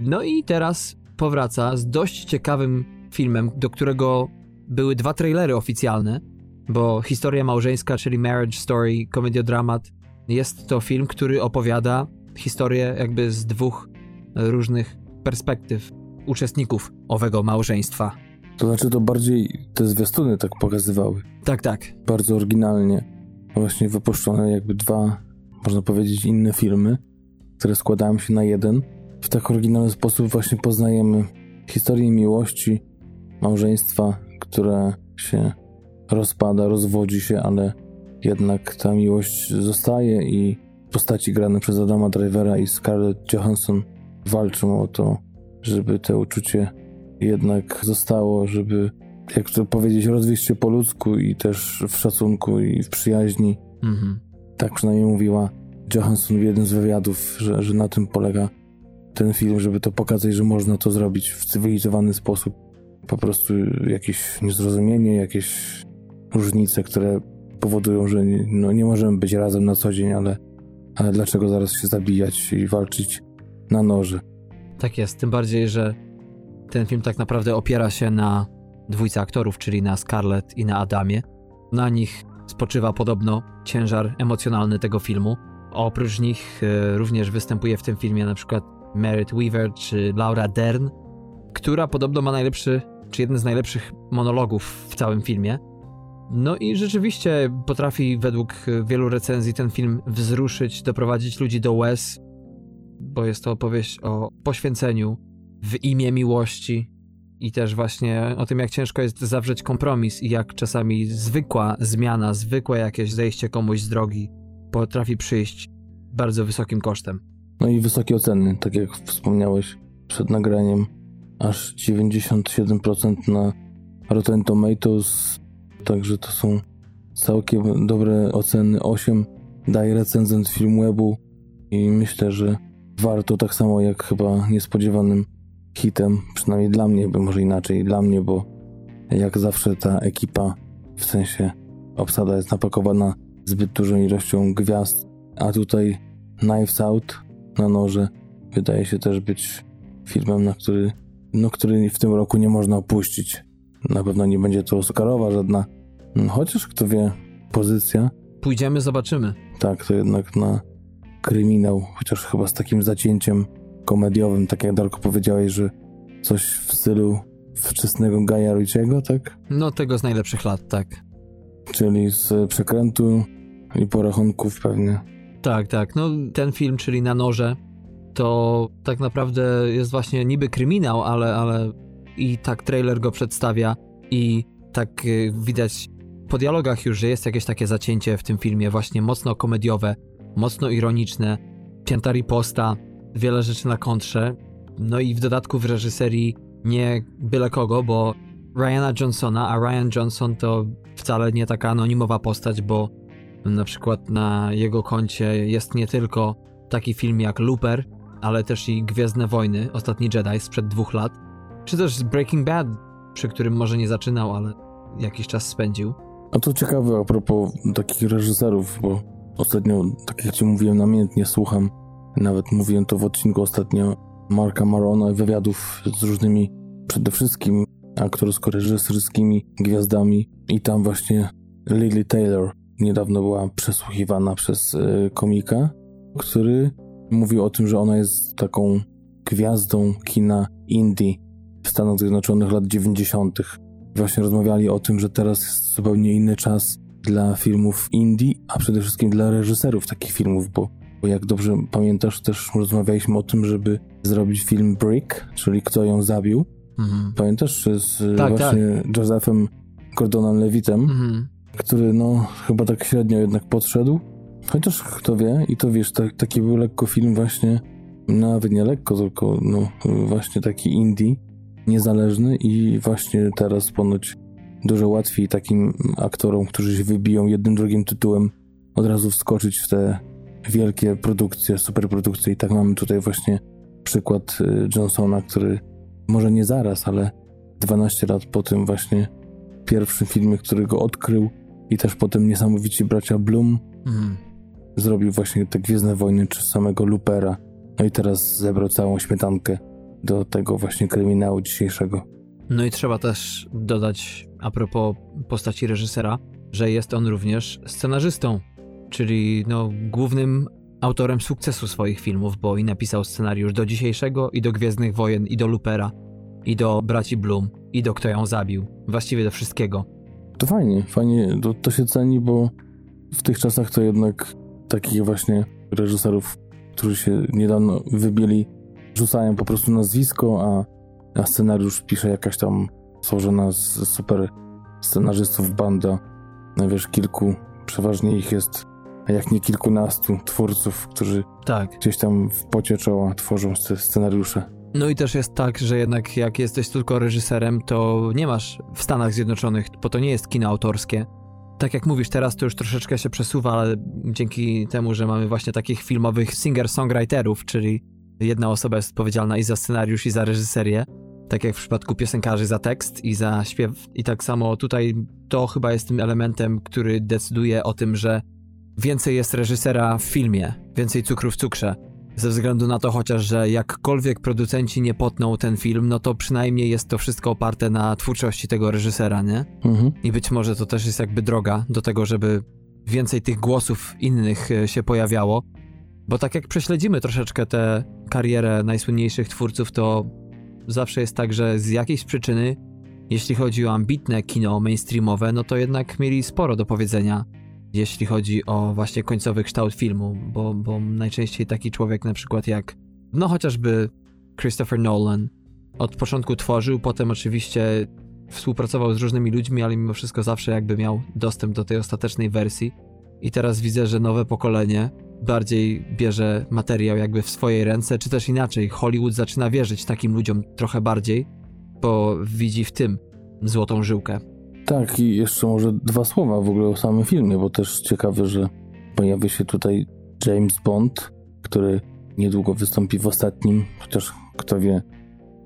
No i teraz powraca z dość ciekawym filmem, do którego były dwa trailery oficjalne, bo historia małżeńska, czyli Marriage Story, komediodramat, jest to film, który opowiada historię jakby z dwóch różnych perspektyw uczestników owego małżeństwa. To znaczy to bardziej te zwiastuny tak pokazywały. Tak, tak. Bardzo oryginalnie. Właśnie wypuszczone jakby dwa, można powiedzieć, inne filmy, które składają się na jeden. W tak oryginalny sposób właśnie poznajemy historię miłości, małżeństwa, które się rozpada, rozwodzi się, ale jednak ta miłość zostaje i postaci grane przez Adama Drivera i Scarlett Johansson walczą o to, żeby to uczucie jednak zostało, żeby, jak to powiedzieć, rozwieść się po ludzku i też w szacunku i w przyjaźni. Mhm. Tak przynajmniej mówiła Johansson w jednym z wywiadów, że, że na tym polega ten film, żeby to pokazać, że można to zrobić w cywilizowany sposób. Po prostu jakieś niezrozumienie, jakieś różnice, które powodują, że nie, no, nie możemy być razem na co dzień, ale ale dlaczego zaraz się zabijać i walczyć na noży? Tak jest, tym bardziej, że ten film tak naprawdę opiera się na dwójce aktorów, czyli na Scarlett i na Adamie. Na nich spoczywa podobno ciężar emocjonalny tego filmu. Oprócz nich e, również występuje w tym filmie na przykład Merit Weaver czy Laura Dern, która podobno ma najlepszy, czy jeden z najlepszych monologów w całym filmie. No i rzeczywiście potrafi według wielu recenzji ten film wzruszyć, doprowadzić ludzi do łez, bo jest to opowieść o poświęceniu w imię miłości i też właśnie o tym, jak ciężko jest zawrzeć kompromis i jak czasami zwykła zmiana, zwykłe jakieś zejście komuś z drogi potrafi przyjść bardzo wysokim kosztem. No i wysokie oceny, tak jak wspomniałeś przed nagraniem, aż 97% na Rotten Tomatoes Także to są całkiem dobre oceny. 8 daje recenzent Filmwebu i myślę, że warto tak samo jak chyba niespodziewanym hitem, przynajmniej dla mnie, bo może inaczej dla mnie, bo jak zawsze ta ekipa, w sensie obsada jest napakowana zbyt dużą ilością gwiazd, a tutaj Knives Out na noże wydaje się też być filmem, na który, no, który w tym roku nie można opuścić. Na pewno nie będzie to Oscarowa żadna, chociaż kto wie, pozycja. Pójdziemy, zobaczymy. Tak, to jednak na kryminał, chociaż chyba z takim zacięciem komediowym, tak jak Darko powiedziałeś, że coś w stylu wczesnego Gaja Ritchiego, tak? No, tego z najlepszych lat, tak. Czyli z przekrętu i porachunków pewnie. Tak, tak. No, ten film, czyli Na Noże, to tak naprawdę jest właśnie niby kryminał, ale, ale i tak trailer go przedstawia i tak y, widać po dialogach już, że jest jakieś takie zacięcie w tym filmie, właśnie mocno komediowe, mocno ironiczne, pięta riposta, wiele rzeczy na kontrze. No i w dodatku w reżyserii nie byle kogo, bo Ryana Johnsona, a Ryan Johnson to wcale nie taka anonimowa postać, bo na przykład na jego koncie jest nie tylko taki film jak Looper, ale też i Gwiezdne Wojny, Ostatni Jedi sprzed dwóch lat, czy też Breaking Bad, przy którym może nie zaczynał, ale jakiś czas spędził. A to ciekawe a propos takich reżyserów, bo ostatnio, tak jak ci mówiłem, namiętnie słucham, nawet mówiłem to w odcinku ostatnio, Marka Marona i wywiadów z różnymi, przede wszystkim aktorsko-reżyserskimi gwiazdami i tam właśnie Lily Taylor niedawno była przesłuchiwana przez y, komika, który mówił o tym, że ona jest taką gwiazdą kina indie w Stanach Zjednoczonych lat 90. Właśnie rozmawiali o tym, że teraz jest zupełnie inny czas dla filmów indie, a przede wszystkim dla reżyserów takich filmów, bo, bo jak dobrze pamiętasz, też rozmawialiśmy o tym, żeby zrobić film Brick, czyli Kto ją zabił. Mhm. Pamiętasz? Z tak, właśnie tak. Josephem Gordonem Levitem, mhm. Który no chyba tak średnio jednak podszedł. Chociaż kto wie, i to wiesz, tak, taki był lekko film właśnie, nawet nie lekko, tylko no właśnie taki indie, niezależny i właśnie teraz ponoć dużo łatwiej takim aktorom, którzy się wybiją jednym, drugim tytułem, od razu wskoczyć w te wielkie produkcje, superprodukcje. I tak mamy tutaj właśnie przykład y, Johnsona, który może nie zaraz, ale 12 lat po tym właśnie pierwszym filmie, który go odkrył i też potem niesamowici bracia Bloom mm. zrobił właśnie te Gwiezdne Wojny czy samego Lupera. No i teraz zebrał całą śmietankę do tego właśnie kryminału dzisiejszego. No i trzeba też dodać a propos postaci reżysera, że jest on również scenarzystą, czyli no, głównym autorem sukcesu swoich filmów, bo i napisał scenariusz do dzisiejszego, i do Gwiezdnych Wojen, i do Lupera, i do Braci Bloom, i do Kto ją zabił. Właściwie do wszystkiego. To fajnie, fajnie, to, to się ceni, bo w tych czasach to jednak takich właśnie reżyserów, którzy się niedawno wybili rzucają po prostu nazwisko, a, a scenariusz pisze jakaś tam stworzona z super scenarzystów banda. Wiesz, kilku, przeważnie ich jest, a jak nie kilkunastu twórców, którzy tak. gdzieś tam w pocie czoła tworzą scenariusze. No i też jest tak, że jednak jak jesteś tylko reżyserem, to nie masz w Stanach Zjednoczonych, bo to nie jest kino autorskie. Tak jak mówisz, teraz to już troszeczkę się przesuwa, ale dzięki temu, że mamy właśnie takich filmowych singer-songwriterów, czyli Jedna osoba jest odpowiedzialna i za scenariusz, i za reżyserię, tak jak w przypadku piosenkarzy za tekst i za śpiew. I tak samo tutaj to chyba jest tym elementem, który decyduje o tym, że więcej jest reżysera w filmie, więcej cukru w cukrze. Ze względu na to chociaż, że jakkolwiek producenci nie potną ten film, no to przynajmniej jest to wszystko oparte na twórczości tego reżysera, nie? Mhm. I być może to też jest jakby droga do tego, żeby więcej tych głosów innych e, się pojawiało. Bo tak jak prześledzimy troszeczkę tę karierę najsłynniejszych twórców, to zawsze jest tak, że z jakiejś przyczyny, jeśli chodzi o ambitne kino mainstreamowe, no to jednak mieli sporo do powiedzenia, jeśli chodzi o właśnie końcowy kształt filmu, bo, bo najczęściej taki człowiek na przykład jak, no chociażby Christopher Nolan, od początku tworzył, potem oczywiście współpracował z różnymi ludźmi, ale mimo wszystko zawsze jakby miał dostęp do tej ostatecznej wersji. I teraz widzę, że nowe pokolenie bardziej bierze materiał jakby w swojej ręce, czy też inaczej. Hollywood zaczyna wierzyć takim ludziom trochę bardziej, bo widzi w tym złotą żyłkę. Tak, i jeszcze może dwa słowa w ogóle o samym filmie, bo też ciekawe, że pojawi się tutaj James Bond, który niedługo wystąpi w ostatnim, chociaż kto wie,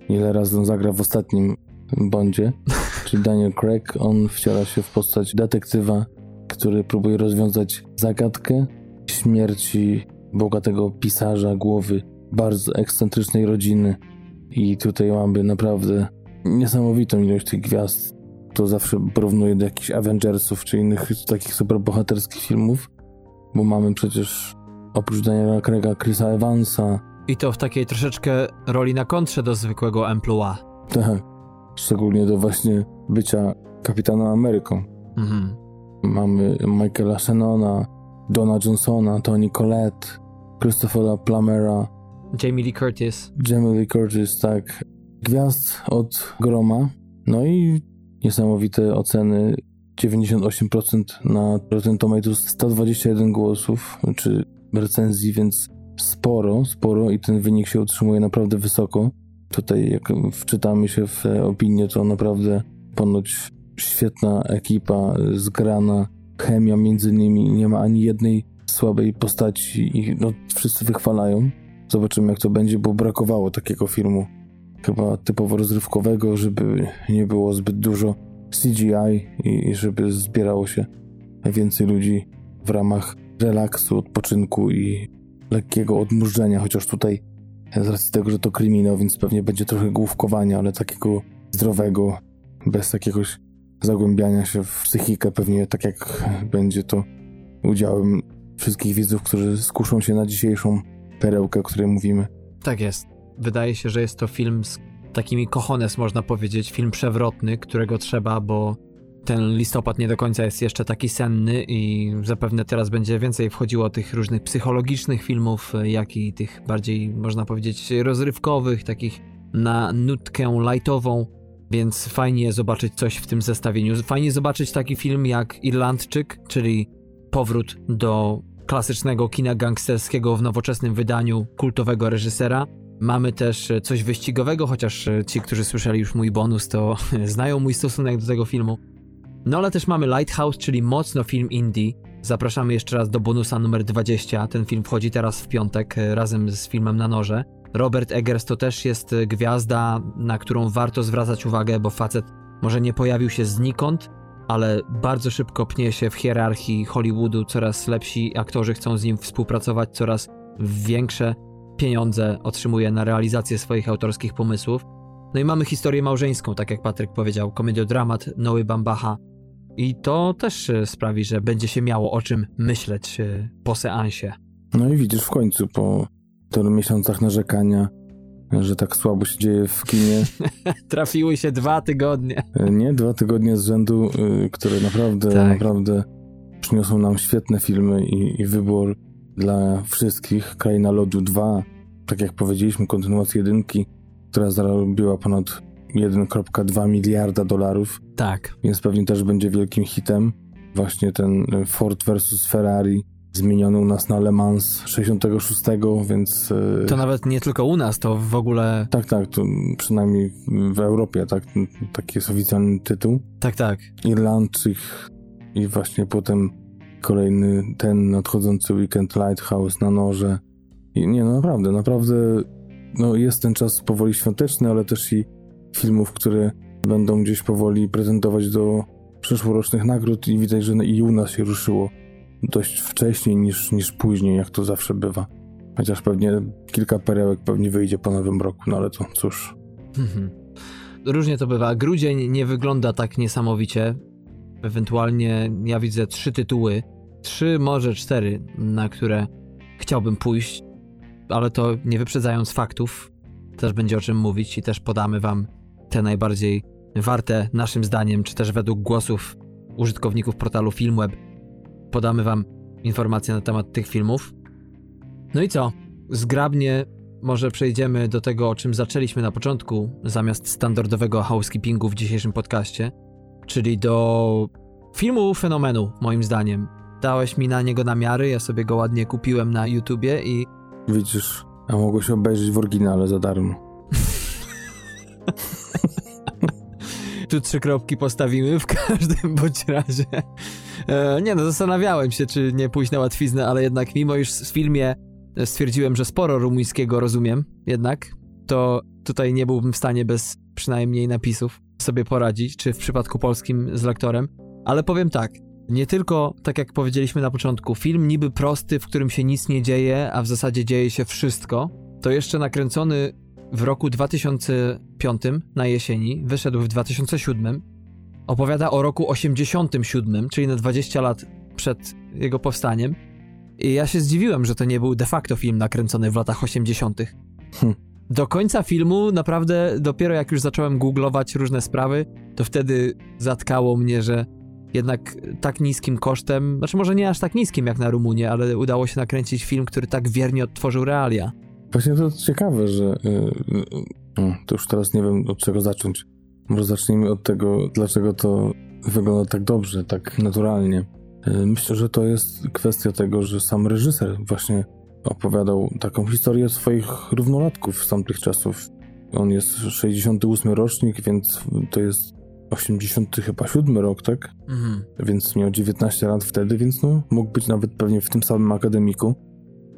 ile razy on zagra w ostatnim Bondzie, czyli Daniel Craig. On wciela się w postać detektywa, który próbuje rozwiązać zagadkę śmierci bogatego pisarza głowy bardzo ekscentrycznej rodziny. I tutaj mamy naprawdę niesamowitą ilość tych gwiazd. To zawsze porównuje do jakichś Avengersów czy innych takich superbohaterskich filmów, bo mamy przecież oprócz Daniela Craiga Chrisa Evansa. I to w takiej troszeczkę roli na kontrze do zwykłego emploi. Tak, szczególnie do właśnie bycia kapitanem Ameryką. Mhm. Mamy Michaela Shannona, Donna Johnsona, Tony Collette, Christophera Plumera, Jamie Lee Curtis. Jamie Lee Curtis, tak. Gwiazd od groma. No i niesamowite oceny. 98% na Rotten Tomatoes, 121 głosów, czy recenzji, więc sporo, sporo i ten wynik się utrzymuje naprawdę wysoko. Tutaj jak wczytamy się w opinię, to naprawdę ponoć świetna ekipa, zgrana, chemia między nimi, nie ma ani jednej słabej postaci i no, wszyscy wychwalają. Zobaczymy jak to będzie, bo brakowało takiego filmu chyba typowo rozrywkowego, żeby nie było zbyt dużo CGI i żeby zbierało się więcej ludzi w ramach relaksu, odpoczynku i lekkiego odmurzenia, chociaż tutaj z racji tego, że to kryminał, więc pewnie będzie trochę główkowania, ale takiego zdrowego, bez jakiegoś zagłębiania się w psychikę, pewnie tak jak będzie to udziałem wszystkich widzów, którzy skuszą się na dzisiejszą perełkę, o której mówimy. Tak jest. Wydaje się, że jest to film z takimi kochones, można powiedzieć, film przewrotny, którego trzeba, bo ten listopad nie do końca jest jeszcze taki senny i zapewne teraz będzie więcej wchodziło tych różnych psychologicznych filmów, jak i tych bardziej, można powiedzieć, rozrywkowych, takich na nutkę lightową, więc fajnie zobaczyć coś w tym zestawieniu. Fajnie zobaczyć taki film jak Irlandczyk, czyli powrót do klasycznego kina gangsterskiego w nowoczesnym wydaniu kultowego reżysera. Mamy też coś wyścigowego, chociaż ci, którzy słyszeli już mój bonus, to znają mój stosunek do tego filmu. No ale też mamy Lighthouse, czyli mocno film indie. Zapraszamy jeszcze raz do bonusa numer 20. Ten film wchodzi teraz w piątek razem z filmem na noże. Robert Eggers to też jest gwiazda, na którą warto zwracać uwagę, bo facet może nie pojawił się znikąd, ale bardzo szybko pnie się w hierarchii Hollywoodu. Coraz lepsi aktorzy chcą z nim współpracować, coraz większe pieniądze otrzymuje na realizację swoich autorskich pomysłów. No i mamy historię małżeńską, tak jak Patryk powiedział, komediodramat Noły Bambacha. I to też e, sprawi, że będzie się miało o czym myśleć e, po seansie. No i widzisz w końcu po tylu miesiącach narzekania, że tak słabo się dzieje w kinie. Trafiły się dwa tygodnie. E, nie, dwa tygodnie z rzędu, które naprawdę, tak. naprawdę przyniosą nam świetne filmy i, i wybór dla wszystkich. Kraina Lodu 2, tak jak powiedzieliśmy, kontynuacja jedynki, która zarobiła ponad 1,2 miliarda dolarów. Tak. Więc pewnie też będzie wielkim hitem. Właśnie ten Ford versus Ferrari zmieniony u nas na Le Mans 66, więc... E, to nawet nie tylko u nas, to w ogóle... Tak, tak, to przynajmniej w Europie, tak, taki jest oficjalny tytuł. Tak, tak. Irlandczyk i właśnie potem kolejny ten nadchodzący weekend Lighthouse na noże. Nie, no naprawdę, naprawdę no jest ten czas powoli świąteczny, ale też i filmów, które będą gdzieś powoli prezentować do przyszłorocznych nagród i widać, że i u nas się ruszyło dość wcześniej niż, niż później, jak to zawsze bywa. Chociaż pewnie kilka perełek pewnie wyjdzie po nowym roku, no ale to cóż. Mhm. Różnie to bywa. Grudzień nie wygląda tak niesamowicie. Ewentualnie ja widzę trzy tytuły, trzy, może cztery, na które chciałbym pójść, ale to nie wyprzedzając faktów. Też będzie o czym mówić i też podamy wam te najbardziej warte naszym zdaniem, czy też według głosów użytkowników portalu Filmweb, podamy wam informacje na temat tych filmów. No i co? Zgrabnie może przejdziemy do tego, o czym zaczęliśmy na początku, zamiast standardowego housekeepingu w dzisiejszym podcaście, czyli do filmu fenomenu, moim zdaniem. Dałeś mi na niego namiary, ja sobie go ładnie kupiłem na YouTubie i... Widzisz, a mogłeś obejrzeć w oryginale za darmo. tu trzy kropki postawimy w każdym bądź razie. E, nie no, zastanawiałem się, czy nie pójść na łatwiznę, ale jednak mimo iż w filmie stwierdziłem, że sporo rumuńskiego rozumiem, jednak to tutaj nie byłbym w stanie bez przynajmniej napisów sobie poradzić, czy w przypadku polskim z lektorem. Ale powiem tak, nie tylko, tak jak powiedzieliśmy na początku, film niby prosty, w którym się nic nie dzieje, a w zasadzie dzieje się wszystko, to jeszcze nakręcony w roku 2005 na jesieni, wyszedł w 2007, opowiada o roku 87, czyli na 20 lat przed jego powstaniem. I ja się zdziwiłem, że to nie był de facto film nakręcony w latach 80. Hm. Do końca filmu naprawdę dopiero jak już zacząłem googlować różne sprawy, to wtedy zatkało mnie, że jednak tak niskim kosztem, znaczy może nie aż tak niskim jak na Rumunię, ale udało się nakręcić film, który tak wiernie odtworzył realia. Właśnie to ciekawe, że yy, to już teraz nie wiem od czego zacząć. Może zacznijmy od tego, dlaczego to wygląda tak dobrze, tak naturalnie. Yy, myślę, że to jest kwestia tego, że sam reżyser właśnie opowiadał taką historię swoich równolatków z tamtych czasów. On jest 68 rocznik, więc to jest 80 chyba 7 rok, tak? Mhm. Więc miał 19 lat wtedy, więc no, mógł być nawet pewnie w tym samym akademiku,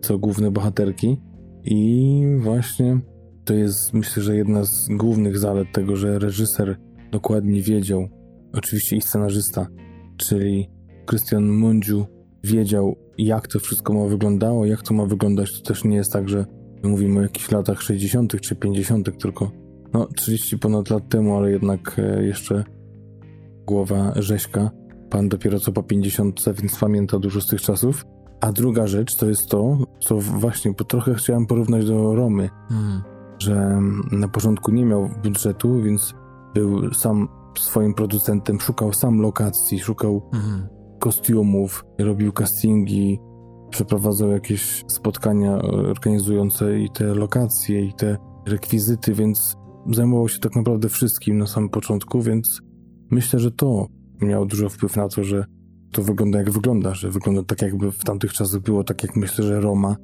co główne bohaterki. I właśnie to jest, myślę, że jedna z głównych zalet tego, że reżyser dokładnie wiedział, oczywiście i scenarzysta, czyli Christian Mundziu wiedział, jak to wszystko ma wyglądało, jak to ma wyglądać. To też nie jest tak, że mówimy o jakichś latach 60. czy 50., tylko no 30 ponad lat temu, ale jednak e, jeszcze głowa rzeźka. Pan dopiero co po 50, więc pamięta dużo z tych czasów. A druga rzecz to jest to, co właśnie, bo trochę chciałem porównać do Romy, hmm. że na początku nie miał budżetu, więc był sam swoim producentem, szukał sam lokacji, szukał hmm. kostiumów, robił castingi, przeprowadzał jakieś spotkania organizujące i te lokacje, i te rekwizyty, więc zajmował się tak naprawdę wszystkim na samym początku, więc myślę, że to miało dużo wpływ na to, że to wygląda jak wygląda, że wygląda tak jakby w tamtych czasach było, tak jak myślę, że Roma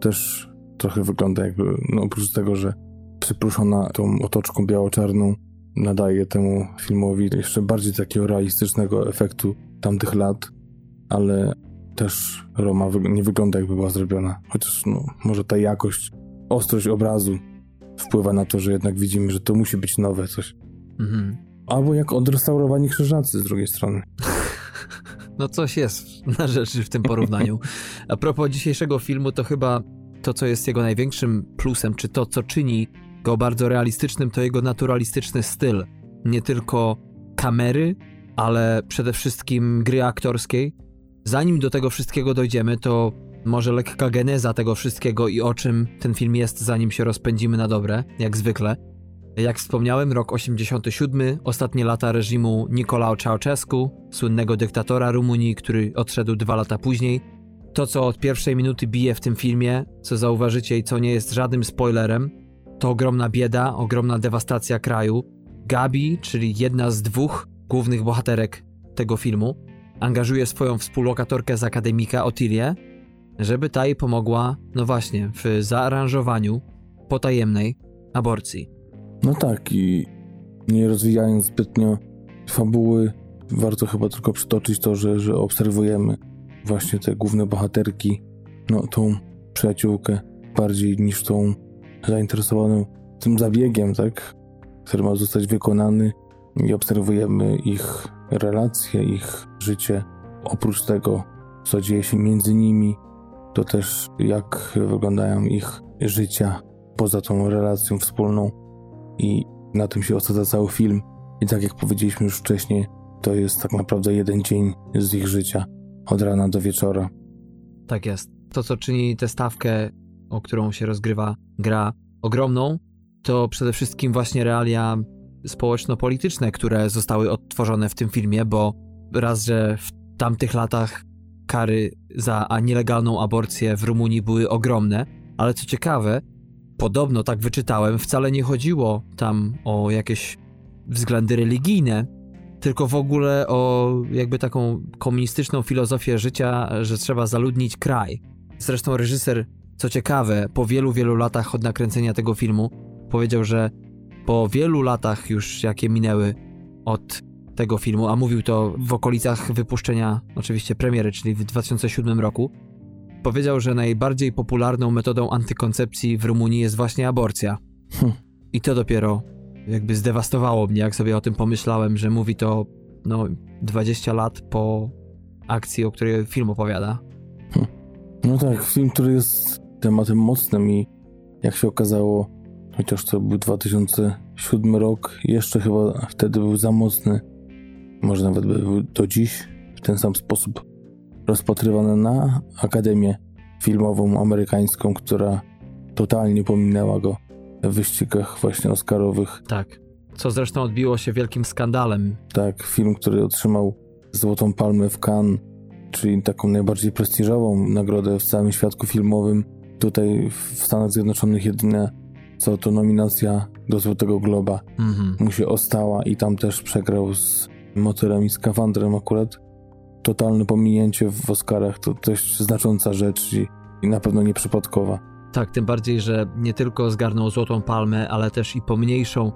też trochę wygląda jakby, no oprócz tego, że przypruszona tą otoczką biało-czarną nadaje temu filmowi jeszcze bardziej takiego realistycznego efektu tamtych lat, ale też Roma nie wygląda jakby była zrobiona, chociaż no, może ta jakość, ostrość obrazu wpływa na to, że jednak widzimy, że to musi być nowe coś. Mhm. Albo jak odrestaurowani krzyżacy z drugiej strony. No coś jest na rzeczy w tym porównaniu. A propos dzisiejszego filmu, to chyba to, co jest jego największym plusem, czy to, co czyni go bardzo realistycznym, to jego naturalistyczny styl. Nie tylko kamery, ale przede wszystkim gry aktorskiej. Zanim do tego wszystkiego dojdziemy, to może lekka geneza tego wszystkiego i o czym ten film jest, zanim się rozpędzimy na dobre, jak zwykle. Jak wspomniałem, rok 87, ostatnie lata reżimu Nicolao Ceausescu, słynnego dyktatora Rumunii, który odszedł dwa lata później. To, co od pierwszej minuty bije w tym filmie, co zauważycie i co nie jest żadnym spoilerem, to ogromna bieda, ogromna dewastacja kraju. Gabi, czyli jedna z dwóch głównych bohaterek tego filmu, angażuje swoją współlokatorkę z akademika, Otilię, żeby ta jej pomogła, no właśnie, w zaaranżowaniu potajemnej aborcji. No tak, i nie rozwijając zbytnio fabuły, warto chyba tylko przytoczyć to, że, że obserwujemy właśnie te główne bohaterki, no tą przyjaciółkę bardziej niż tą zainteresowaną tym zabiegiem, tak, który ma zostać wykonany i obserwujemy ich relacje, ich życie. Oprócz tego, co dzieje się między nimi, to też jak wyglądają ich życia poza tą relacją wspólną i na tym się osadza cały film. I tak jak powiedzieliśmy już wcześniej, to jest tak naprawdę jeden dzień z ich życia, od rana do wieczora. Tak jest. To, co czyni tę stawkę, o którą się rozgrywa gra, ogromną, to przede wszystkim właśnie realia społeczno-polityczne, które zostały odtworzone w tym filmie, bo raz, że w tamtych latach kary za nielegalną aborcję w Rumunii były ogromne, ale co ciekawe, podobno tak wyczytałem, wcale nie chodziło tam o jakieś względy religijne, tylko w ogóle o jakby taką komunistyczną filozofię życia, że trzeba zaludnić kraj. Zresztą reżyser, co ciekawe, po wielu, wielu latach od nakręcenia tego filmu, powiedział, że po wielu latach już, jakie minęły od tego filmu, a mówił to w okolicach wypuszczenia, oczywiście premiery, czyli w 2007 roku, powiedział, że najbardziej popularną metodą antykoncepcji w Rumunii jest właśnie aborcja. Hm. I to dopiero jakby zdewastowało mnie, jak sobie o tym pomyślałem, że mówi to no 20 lat po akcji, o której film opowiada. Hm. No tak, film, który jest tematem mocnym i jak się okazało, chociaż to był 2007 rok, jeszcze chyba wtedy był za mocny. Może nawet był do dziś w ten sam sposób rozpatrywany na Akademię Filmową Amerykańską, która totalnie pominęła go w wyścigach właśnie Oscarowych. Tak. Co zresztą odbiło się wielkim skandalem. Tak, film, który otrzymał Złotą Palmę w Cannes, czyli taką najbardziej prestiżową nagrodę w całym świadku filmowym. Tutaj w Stanach Zjednoczonych jedyne co to nominacja do Złotego Globa mhm. mu się ostała i tam też przegrał z motylem i skafandrem akurat. Totalne pominięcie w Oscarach to dość znacząca rzecz i, i na pewno nieprzypadkowa. Tak, tym bardziej, że nie tylko zgarnął Złotą Palmę, ale też i pomniejszą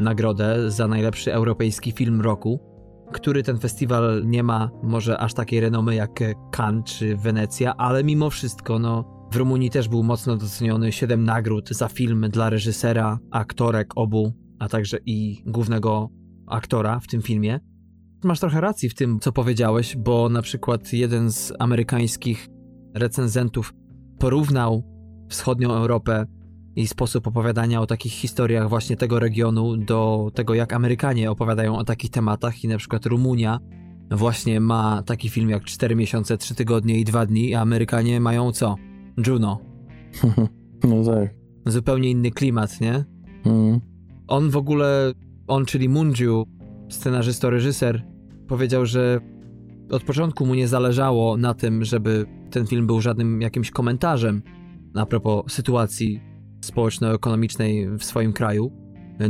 nagrodę za najlepszy europejski film roku, który ten festiwal nie ma może aż takiej renomy jak Cannes czy Wenecja, ale mimo wszystko, no, w Rumunii też był mocno doceniony, siedem nagród za film dla reżysera, aktorek obu, a także i głównego aktora w tym filmie. Masz trochę racji w tym, co powiedziałeś, bo na przykład jeden z amerykańskich recenzentów porównał wschodnią Europę i sposób opowiadania o takich historiach właśnie tego regionu do tego, jak Amerykanie opowiadają o takich tematach i na przykład Rumunia właśnie ma taki film jak 4 miesiące, 3 tygodnie i 2 dni, a Amerykanie mają co? Juno. No tak. Zupełnie inny klimat, nie? Mm. On w ogóle, on czyli Munju, scenarzysto, reżyser, powiedział, że od początku mu nie zależało na tym, żeby ten film był żadnym jakimś komentarzem a propos sytuacji społeczno-ekonomicznej w swoim kraju.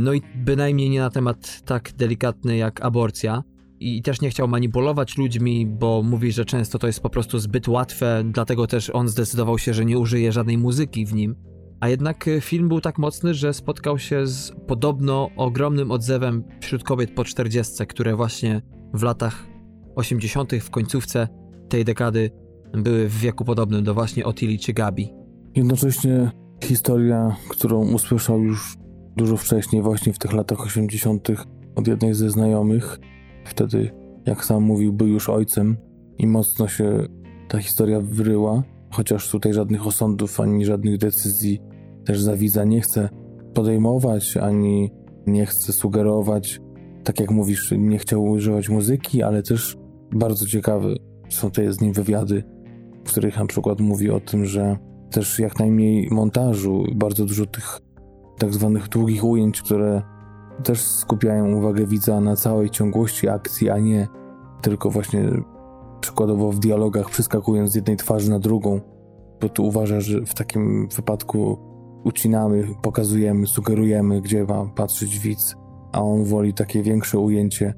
No i bynajmniej nie na temat tak delikatny jak aborcja. I też nie chciał manipulować ludźmi, bo mówi, że często to jest po prostu zbyt łatwe, dlatego też on zdecydował się, że nie użyje żadnej muzyki w nim. A jednak film był tak mocny, że spotkał się z podobno ogromnym odzewem wśród kobiet po 40, które właśnie w latach 80., w końcówce tej dekady były w wieku podobnym do właśnie Otili czy Gabi. Jednocześnie historia, którą usłyszał już dużo wcześniej, właśnie w tych latach 80., od jednej ze znajomych. Wtedy, jak sam mówił, był już ojcem i mocno się ta historia wryła, chociaż tutaj żadnych osądów ani żadnych decyzji też za widza nie chce podejmować, ani nie chce sugerować. Tak jak mówisz, nie chciał używać muzyki, ale też bardzo ciekawe są te z nim wywiady, w których na przykład mówi o tym, że też jak najmniej montażu, bardzo dużo tych tak zwanych długich ujęć, które też skupiają uwagę widza na całej ciągłości akcji, a nie tylko właśnie przykładowo w dialogach przeskakując z jednej twarzy na drugą, bo tu uważa, że w takim wypadku ucinamy, pokazujemy, sugerujemy, gdzie ma patrzeć widz, a on woli takie większe ujęcie,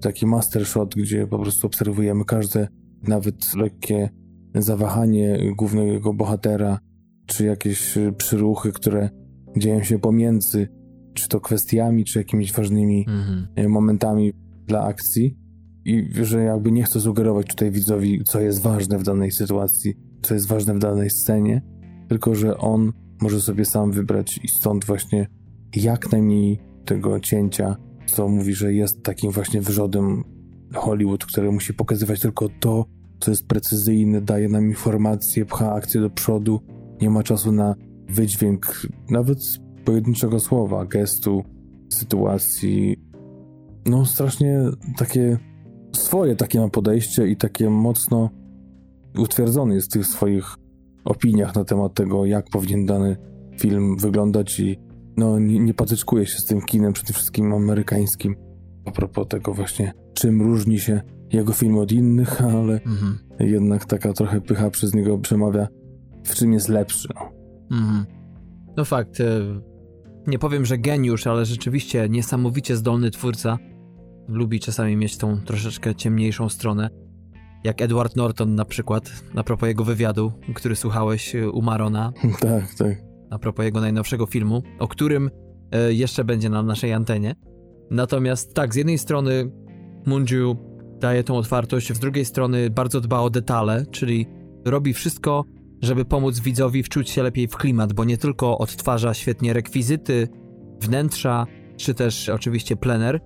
taki master shot, gdzie po prostu obserwujemy każde, nawet lekkie zawahanie głównego bohatera, czy jakieś przyruchy, które dzieją się pomiędzy, czy to kwestiami, czy jakimiś ważnymi mhm. momentami dla akcji. I że jakby nie chcę sugerować tutaj widzowi, co jest ważne w danej sytuacji, co jest ważne w danej scenie, tylko że on może sobie sam wybrać i stąd właśnie jak najmniej tego cięcia, co mówi, że jest takim właśnie wyrzodem Hollywood, który musi pokazywać tylko to, co jest precyzyjne, daje nam informacje, pcha akcję do przodu, nie ma czasu na wydźwięk nawet pojedynczego słowa, gestu, sytuacji. No, strasznie takie swoje takie ma podejście i takie mocno utwierdzony jest w tych swoich opiniach na temat tego, jak powinien dany film wyglądać i no, nie, nie się z tym kinem, przede wszystkim amerykańskim. A propos tego właśnie, czym różni się jego film od innych, ale mhm. jednak taka trochę pycha przez niego przemawia, w czym jest lepszy. No, mhm. no fakt. E, nie powiem, że geniusz, ale rzeczywiście niesamowicie zdolny twórca. Lubi czasami mieć tą troszeczkę ciemniejszą stronę. Jak Edward Norton na przykład, a propos jego wywiadu, który słuchałeś e, u Marona. tak, tak. A propos jego najnowszego filmu, o którym e, jeszcze będzie na naszej antenie. Natomiast tak, z jednej strony Munju daje tą otwartość, z drugiej strony bardzo dba o detale, czyli robi wszystko żeby pomóc widzowi wczuć się lepiej w klimat, bo nie tylko odtwarza świetnie rekwizyty, wnętrza, czy też oczywiście plener,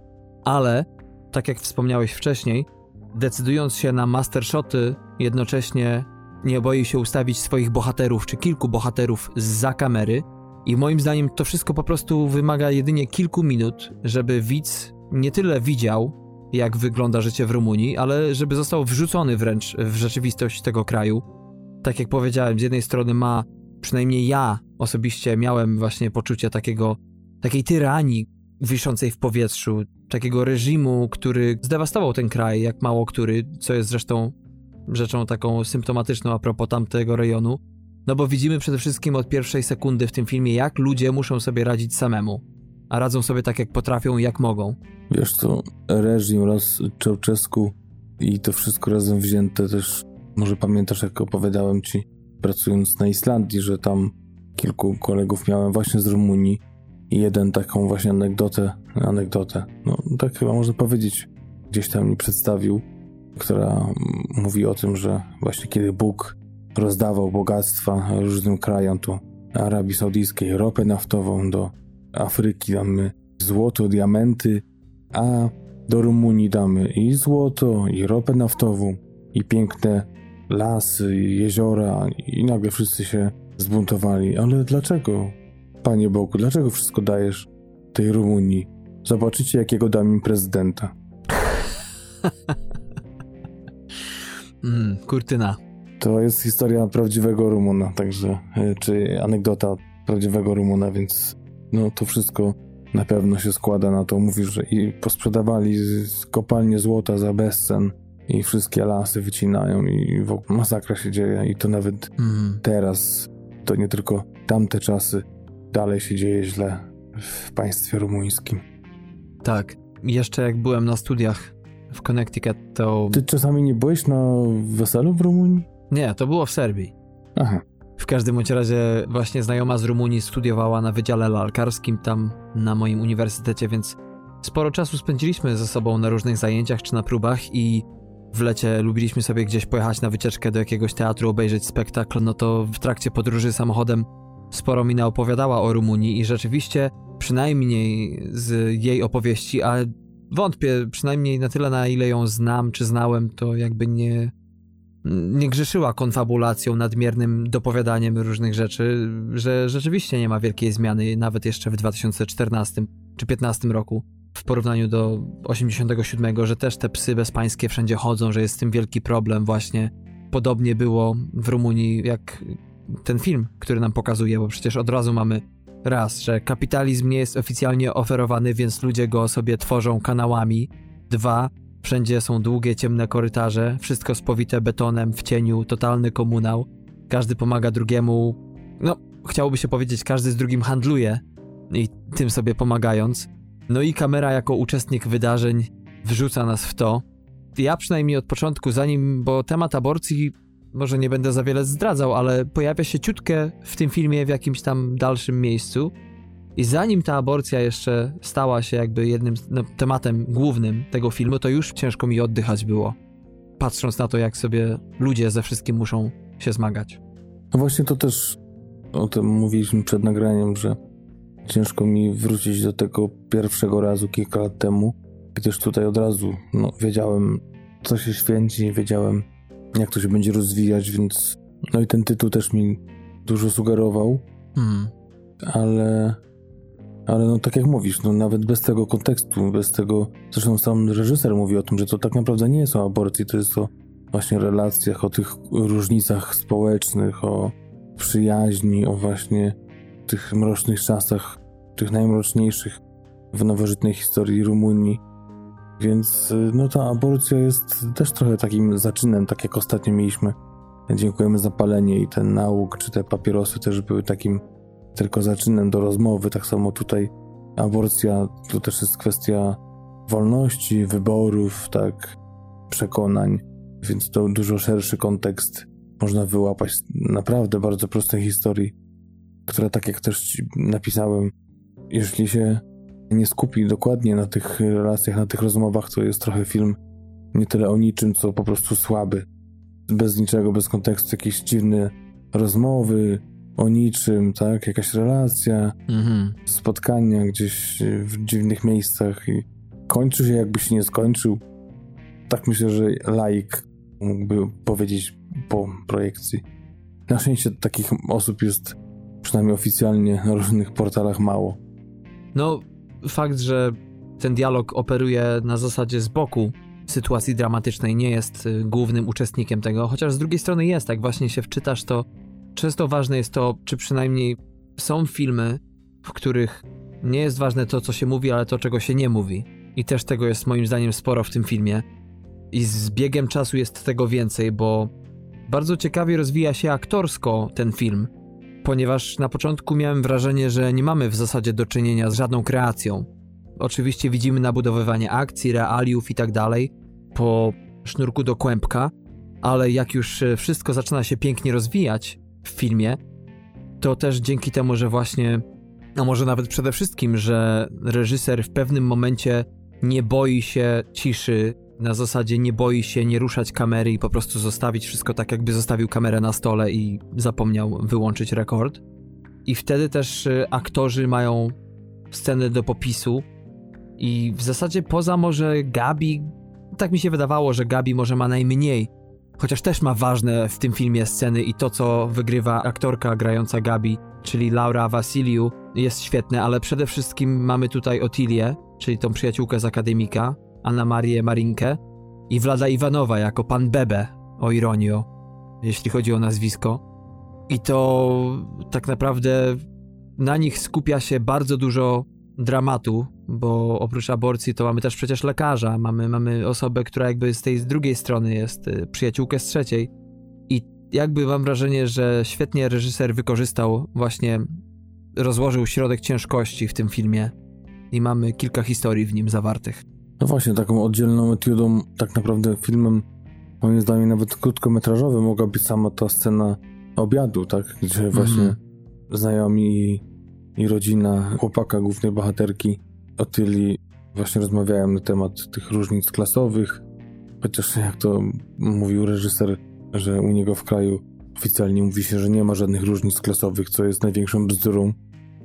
ale, tak jak wspomniałeś wcześniej, decydując się na mastershoty, jednocześnie nie boi się ustawić swoich bohaterów, czy kilku bohaterów za kamery. I moim zdaniem to wszystko po prostu wymaga jedynie kilku minut, żeby widz nie tyle widział, jak wygląda życie w Rumunii, ale żeby został wrzucony wręcz w rzeczywistość tego kraju. Tak jak powiedziałem, z jednej strony ma, przynajmniej ja osobiście miałem właśnie poczucie takiego, takiej tyranii wiszącej w powietrzu, takiego reżimu, który zdewastował ten kraj, jak mało który, co jest zresztą rzeczą taką symptomatyczną a propos tamtego rejonu. No bo widzimy przede wszystkim od pierwszej sekundy w tym filmie, jak ludzie muszą sobie radzić samemu, a radzą sobie tak, jak potrafią i jak mogą. Wiesz co, reżim oraz Czałczesku i to wszystko razem wzięte też, może pamiętasz jak opowiadałem ci, pracując na Islandii, że tam kilku kolegów miałem właśnie z Rumunii i jeden taką właśnie anegdotę, anegdotę, no tak chyba można powiedzieć, gdzieś tam mi przedstawił, która mówi o tym, że właśnie kiedy Bóg rozdawał bogactwa różnym krajom, to Arabii Saudyjskiej ropę naftową, do Afryki damy złoto, diamenty, a do Rumunii damy i złoto, i ropę naftową, i piękne lasy, i jeziora, i nagle wszyscy się zbuntowali. Ale dlaczego, Panie Bogu, dlaczego wszystko dajesz tej Rumunii? Zobaczycie, jakiego dam im prezydenta. mm, kurtyna. To jest historia prawdziwego Rumuna, także, e, czy anegdota prawdziwego Rumuna, więc no to wszystko na pewno się składa na to. Mówisz, że i posprzedawali kopalnie złota za bezcen i wszystkie lasy wycinają i w ogóle masakra się dzieje i to nawet mm. teraz, to nie tylko tamte czasy, dalej się dzieje źle w państwie rumuńskim. Tak. Jeszcze jak byłem na studiach w Connecticut, to... Ty czasami nie byłeś na weselu w Rumunii? Nie, to było w Serbii. Aha. W każdym bądź razie właśnie znajoma z Rumunii studiowała na Wydziale Lalkarskim tam na moim uniwersytecie, więc sporo czasu spędziliśmy ze sobą na różnych zajęciach czy na próbach i w lecie lubiliśmy sobie gdzieś pojechać na wycieczkę do jakiegoś teatru, obejrzeć spektakl, no to w trakcie podróży samochodem sporo mi opowiadała o Rumunii i rzeczywiście przynajmniej z jej opowieści, a wątpię, przynajmniej na tyle na ile ją znam czy znałem, to jakby nie nie grzeszyła konfabulacją, nadmiernym dopowiadaniem różnych rzeczy, że rzeczywiście nie ma wielkiej zmiany, nawet jeszcze w 2014 czy 2015 roku, w porównaniu do 87, że też te psy bezpańskie wszędzie chodzą, że jest z tym wielki problem właśnie. Podobnie było w Rumunii, jak ten film, który nam pokazuje, bo przecież od razu mamy raz, że kapitalizm nie jest oficjalnie oferowany, więc ludzie go sobie tworzą kanałami. Dwa, Wszędzie są długie, ciemne korytarze, wszystko spowite betonem, w cieniu, totalny komunał. Każdy pomaga drugiemu. No, chciałoby się powiedzieć, każdy z drugim handluje i tym sobie pomagając. No i kamera jako uczestnik wydarzeń wrzuca nas w to. Ja przynajmniej od początku, zanim, bo temat aborcji może nie będę za wiele zdradzał, ale pojawia się ciutkę w tym filmie w jakimś tam dalszym miejscu. I zanim ta aborcja jeszcze stała się jakby jednym no, tematem głównym tego filmu, to już ciężko mi oddychać było, patrząc na to, jak sobie ludzie ze wszystkim muszą się zmagać. No właśnie to też o tym mówiliśmy przed nagraniem, że ciężko mi wrócić do tego pierwszego razu kilka lat temu, gdyż tutaj od razu no, wiedziałem, co się święci, wiedziałem, jak to się będzie rozwijać, więc no i ten tytuł też mi dużo sugerował, hmm. ale ale no tak jak mówisz, no nawet bez tego kontekstu, bez tego, zresztą sam reżyser mówi o tym, że to tak naprawdę nie jest o aborcji, to jest o właśnie relacjach, o tych różnicach społecznych, o przyjaźni, o właśnie tych mrocznych czasach, tych najmroczniejszych w nowożytnej historii Rumunii. Więc y, no ta aborcja jest też trochę takim zaczynem, tak jak ostatnio mieliśmy. Dziękujemy za palenie i ten nauk, czy te papierosy też były takim tylko zaczynem do rozmowy. Tak samo tutaj aborcja to też jest kwestia wolności, wyborów, tak, przekonań, więc to dużo szerszy kontekst można wyłapać naprawdę bardzo prostej historii, która, tak jak też napisałem, jeśli się nie skupi dokładnie na tych relacjach, na tych rozmowach, to jest trochę film nie tyle o niczym, co po prostu słaby. Bez niczego, bez kontekstu, jakiś dziwny rozmowy o niczym, tak? Jakaś relacja, Mhm. spotkania gdzieś w dziwnych miejscach i kończy się jakby się nie skończył. Tak myślę, że laik mógłby powiedzieć po projekcji. Na szczęście takich osób jest przynajmniej oficjalnie na różnych portalach mało. No, fakt, że ten dialog operuje na zasadzie z boku sytuacji dramatycznej, nie jest y, głównym uczestnikiem tego, chociaż z drugiej strony jest, jak właśnie się wczytasz, to często ważne jest to, czy przynajmniej są filmy, w których nie jest ważne to, co się mówi, ale to, czego się nie mówi. I też tego jest moim zdaniem sporo w tym filmie. I z biegiem czasu jest tego więcej, bo bardzo ciekawie rozwija się aktorsko ten film, ponieważ na początku miałem wrażenie, że nie mamy w zasadzie do czynienia z żadną kreacją. Oczywiście widzimy nabudowywanie akcji, realiów i tak po sznurku do kłębka, ale jak już e, wszystko zaczyna się pięknie rozwijać w filmie, to też dzięki temu, że właśnie, a może nawet przede wszystkim, że reżyser w pewnym momencie nie boi się ciszy, na zasadzie nie boi się nie ruszać kamery i po prostu zostawić wszystko tak, jakby zostawił kamerę na stole i zapomniał wyłączyć rekord. I wtedy też y, aktorzy mają sceny do popisu. I w zasadzie poza może Gabi, tak mi się wydawało, że Gabi może ma najmniej, chociaż też ma ważne w tym filmie sceny i to, co wygrywa aktorka grająca Gabi, czyli Laura Wasiliu, jest świetne, ale przede wszystkim mamy tutaj Otilię, czyli tą przyjaciółkę z akademika, Anna Marię Marinkę i Vlada Iwanowa jako pan Bebe, o ironio, jeśli chodzi o nazwisko. I to tak naprawdę na nich skupia się bardzo dużo dramatu, bo oprócz aborcji to mamy też przecież lekarza, mamy, mamy osobę, która jakby z tej z drugiej strony jest, y, przyjaciółkę z trzeciej. I jakby mam wrażenie, że świetnie reżyser wykorzystał właśnie, rozłożył środek ciężkości w tym filmie i mamy kilka historii w nim zawartych. No właśnie, taką oddzielną etiudą, tak naprawdę filmem, moim zdaniem nawet krótkometrażowym mogła być sama ta scena obiadu, tak? Gdzie właśnie Mhm. znajomi i, i rodzina chłopaka, głównej bohaterki Otyli właśnie rozmawiają na temat tych różnic klasowych, chociaż jak to mówił reżyser, że u niego w kraju oficjalnie mówi się, że nie ma żadnych różnic klasowych, co jest największą bzdurą,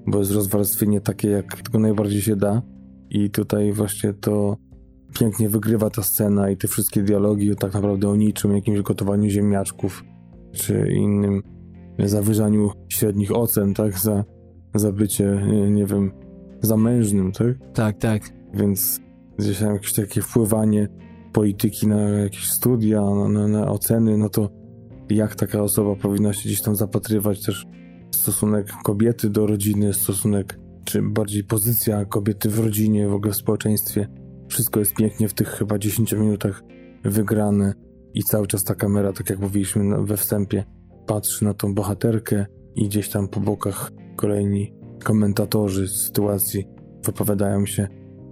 bo jest rozwarstwienie takie, jak tylko najbardziej się da i tutaj właśnie to pięknie wygrywa ta scena i te wszystkie dialogi tak naprawdę o niczym, jakimś gotowaniu ziemniaczków czy innym zawyżaniu średnich ocen, tak, za, za bycie, nie, nie wiem, zamężnym, tak? Tak, tak. Więc gdzieś tam jakieś takie wpływanie polityki na jakieś studia, na, na, na oceny, no to jak taka osoba powinna się gdzieś tam zapatrywać też stosunek kobiety do rodziny, stosunek, czy bardziej pozycja kobiety w rodzinie, w ogóle w społeczeństwie. Wszystko jest pięknie w tych chyba 10 minutach wygrane i cały czas ta kamera, tak jak mówiliśmy na- we wstępie, patrzy na tą bohaterkę i gdzieś tam po bokach kolejni komentatorzy sytuacji wypowiadają się.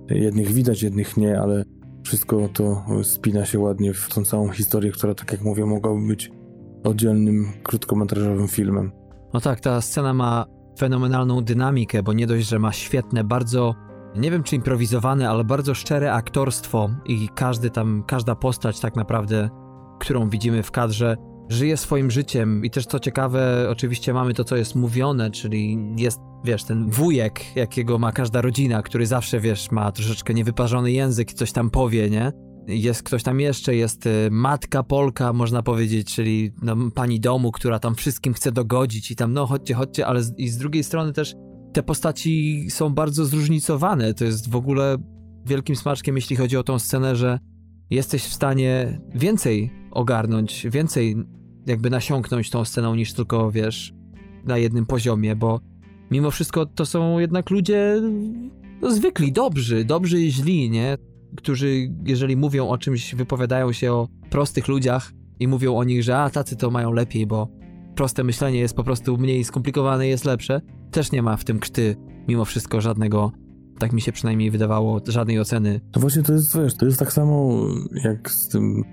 Jednych widać, jednych nie, ale wszystko to spina się ładnie w tą całą historię, która, tak jak mówię, mogłaby być oddzielnym, krótkometrażowym filmem. No tak, ta scena ma fenomenalną dynamikę, bo nie dość, że ma świetne, bardzo, nie wiem czy improwizowane, ale bardzo szczere aktorstwo i każdy tam, każda postać tak naprawdę, którą widzimy w kadrze, żyje swoim życiem i też co ciekawe, oczywiście mamy to, co jest mówione, czyli jest, wiesz, ten wujek, jakiego ma każda rodzina, który zawsze, wiesz, ma troszeczkę niewyparzony język i coś tam powie, nie? Jest ktoś tam jeszcze, jest y, matka Polka, można powiedzieć, czyli no, pani domu, która tam wszystkim chce dogodzić i tam, no chodźcie, chodźcie, ale z, i z drugiej strony też te postaci są bardzo zróżnicowane. To jest w ogóle wielkim smaczkiem, jeśli chodzi o tą scenę, że jesteś w stanie więcej ogarnąć, więcej jakby nasiąknąć tą sceną niż tylko, wiesz, na jednym poziomie, bo mimo wszystko to są jednak ludzie no, zwykli, dobrzy, dobrzy i źli, nie? Którzy, jeżeli mówią o czymś, wypowiadają się o prostych ludziach i mówią o nich, że a, tacy to mają lepiej, bo proste myślenie jest po prostu mniej skomplikowane jest lepsze, też nie ma w tym krzty mimo wszystko żadnego, tak mi się przynajmniej wydawało, żadnej oceny. No właśnie to jest, wiesz, to jest tak samo jak z tym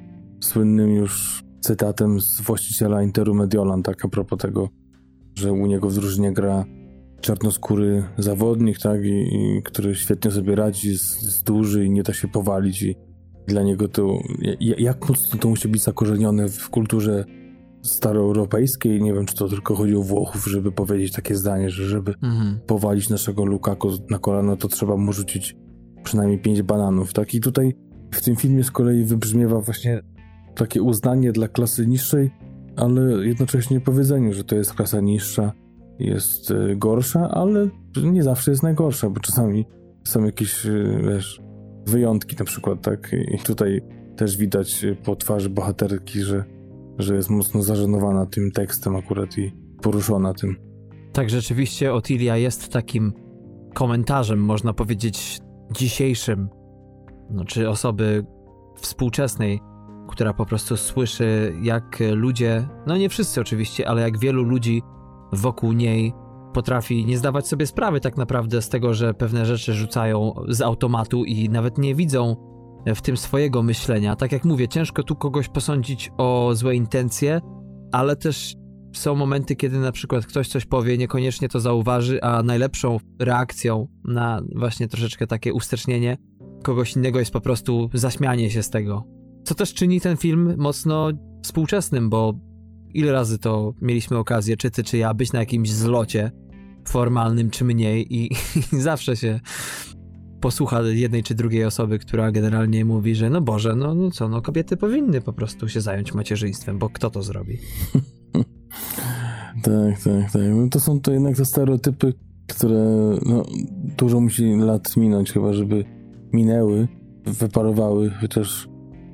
słynnym już cytatem z właściciela Interu Mediolan, tak a propos tego, że u niego w drużynie gra czarnoskóry zawodnik, tak, i, i który świetnie sobie radzi, jest, duży i nie da się powalić i dla niego to, ja- jak mocno to musi być zakorzenione w kulturze staroeuropejskiej. Nie wiem, czy to tylko chodzi o Włochów, żeby powiedzieć takie zdanie, że żeby mhm. powalić naszego Lukaku na kolano, to trzeba mu rzucić przynajmniej pięć bananów, tak? I tutaj w tym filmie z kolei wybrzmiewa właśnie takie uznanie dla klasy niższej, ale jednocześnie powiedzenie, że to jest klasa niższa, jest e, gorsza, ale nie zawsze jest najgorsza, bo czasami są jakieś, e, wiesz, wyjątki na przykład, tak? I tutaj też widać po twarzy bohaterki, że, że jest mocno zażenowana tym tekstem akurat i poruszona tym. Tak, rzeczywiście Otilia jest takim komentarzem, można powiedzieć, dzisiejszym, no, czy osoby współczesnej, która po prostu słyszy, jak ludzie, no nie wszyscy oczywiście, ale jak wielu ludzi wokół niej potrafi nie zdawać sobie sprawy tak naprawdę z tego, że pewne rzeczy rzucają z automatu i nawet nie widzą w tym swojego myślenia. Tak jak mówię, ciężko tu kogoś posądzić o złe intencje, ale też są momenty, kiedy na przykład ktoś coś powie, niekoniecznie to zauważy, a najlepszą reakcją na właśnie troszeczkę takie ustecznienie kogoś innego jest po prostu zaśmianie się z tego. Co też czyni ten film mocno współczesnym, bo ile razy to mieliśmy okazję, czy ty, czy ja, być na jakimś zlocie formalnym, czy mniej i, i zawsze się posłucha jednej czy drugiej osoby, która generalnie mówi, że no Boże, no, no co, no kobiety powinny po prostu się zająć macierzyństwem, bo kto to zrobi? tak, tak, tak. No to są to jednak te stereotypy, które no, dużo musi lat minąć chyba, żeby minęły, wyparowały, chociaż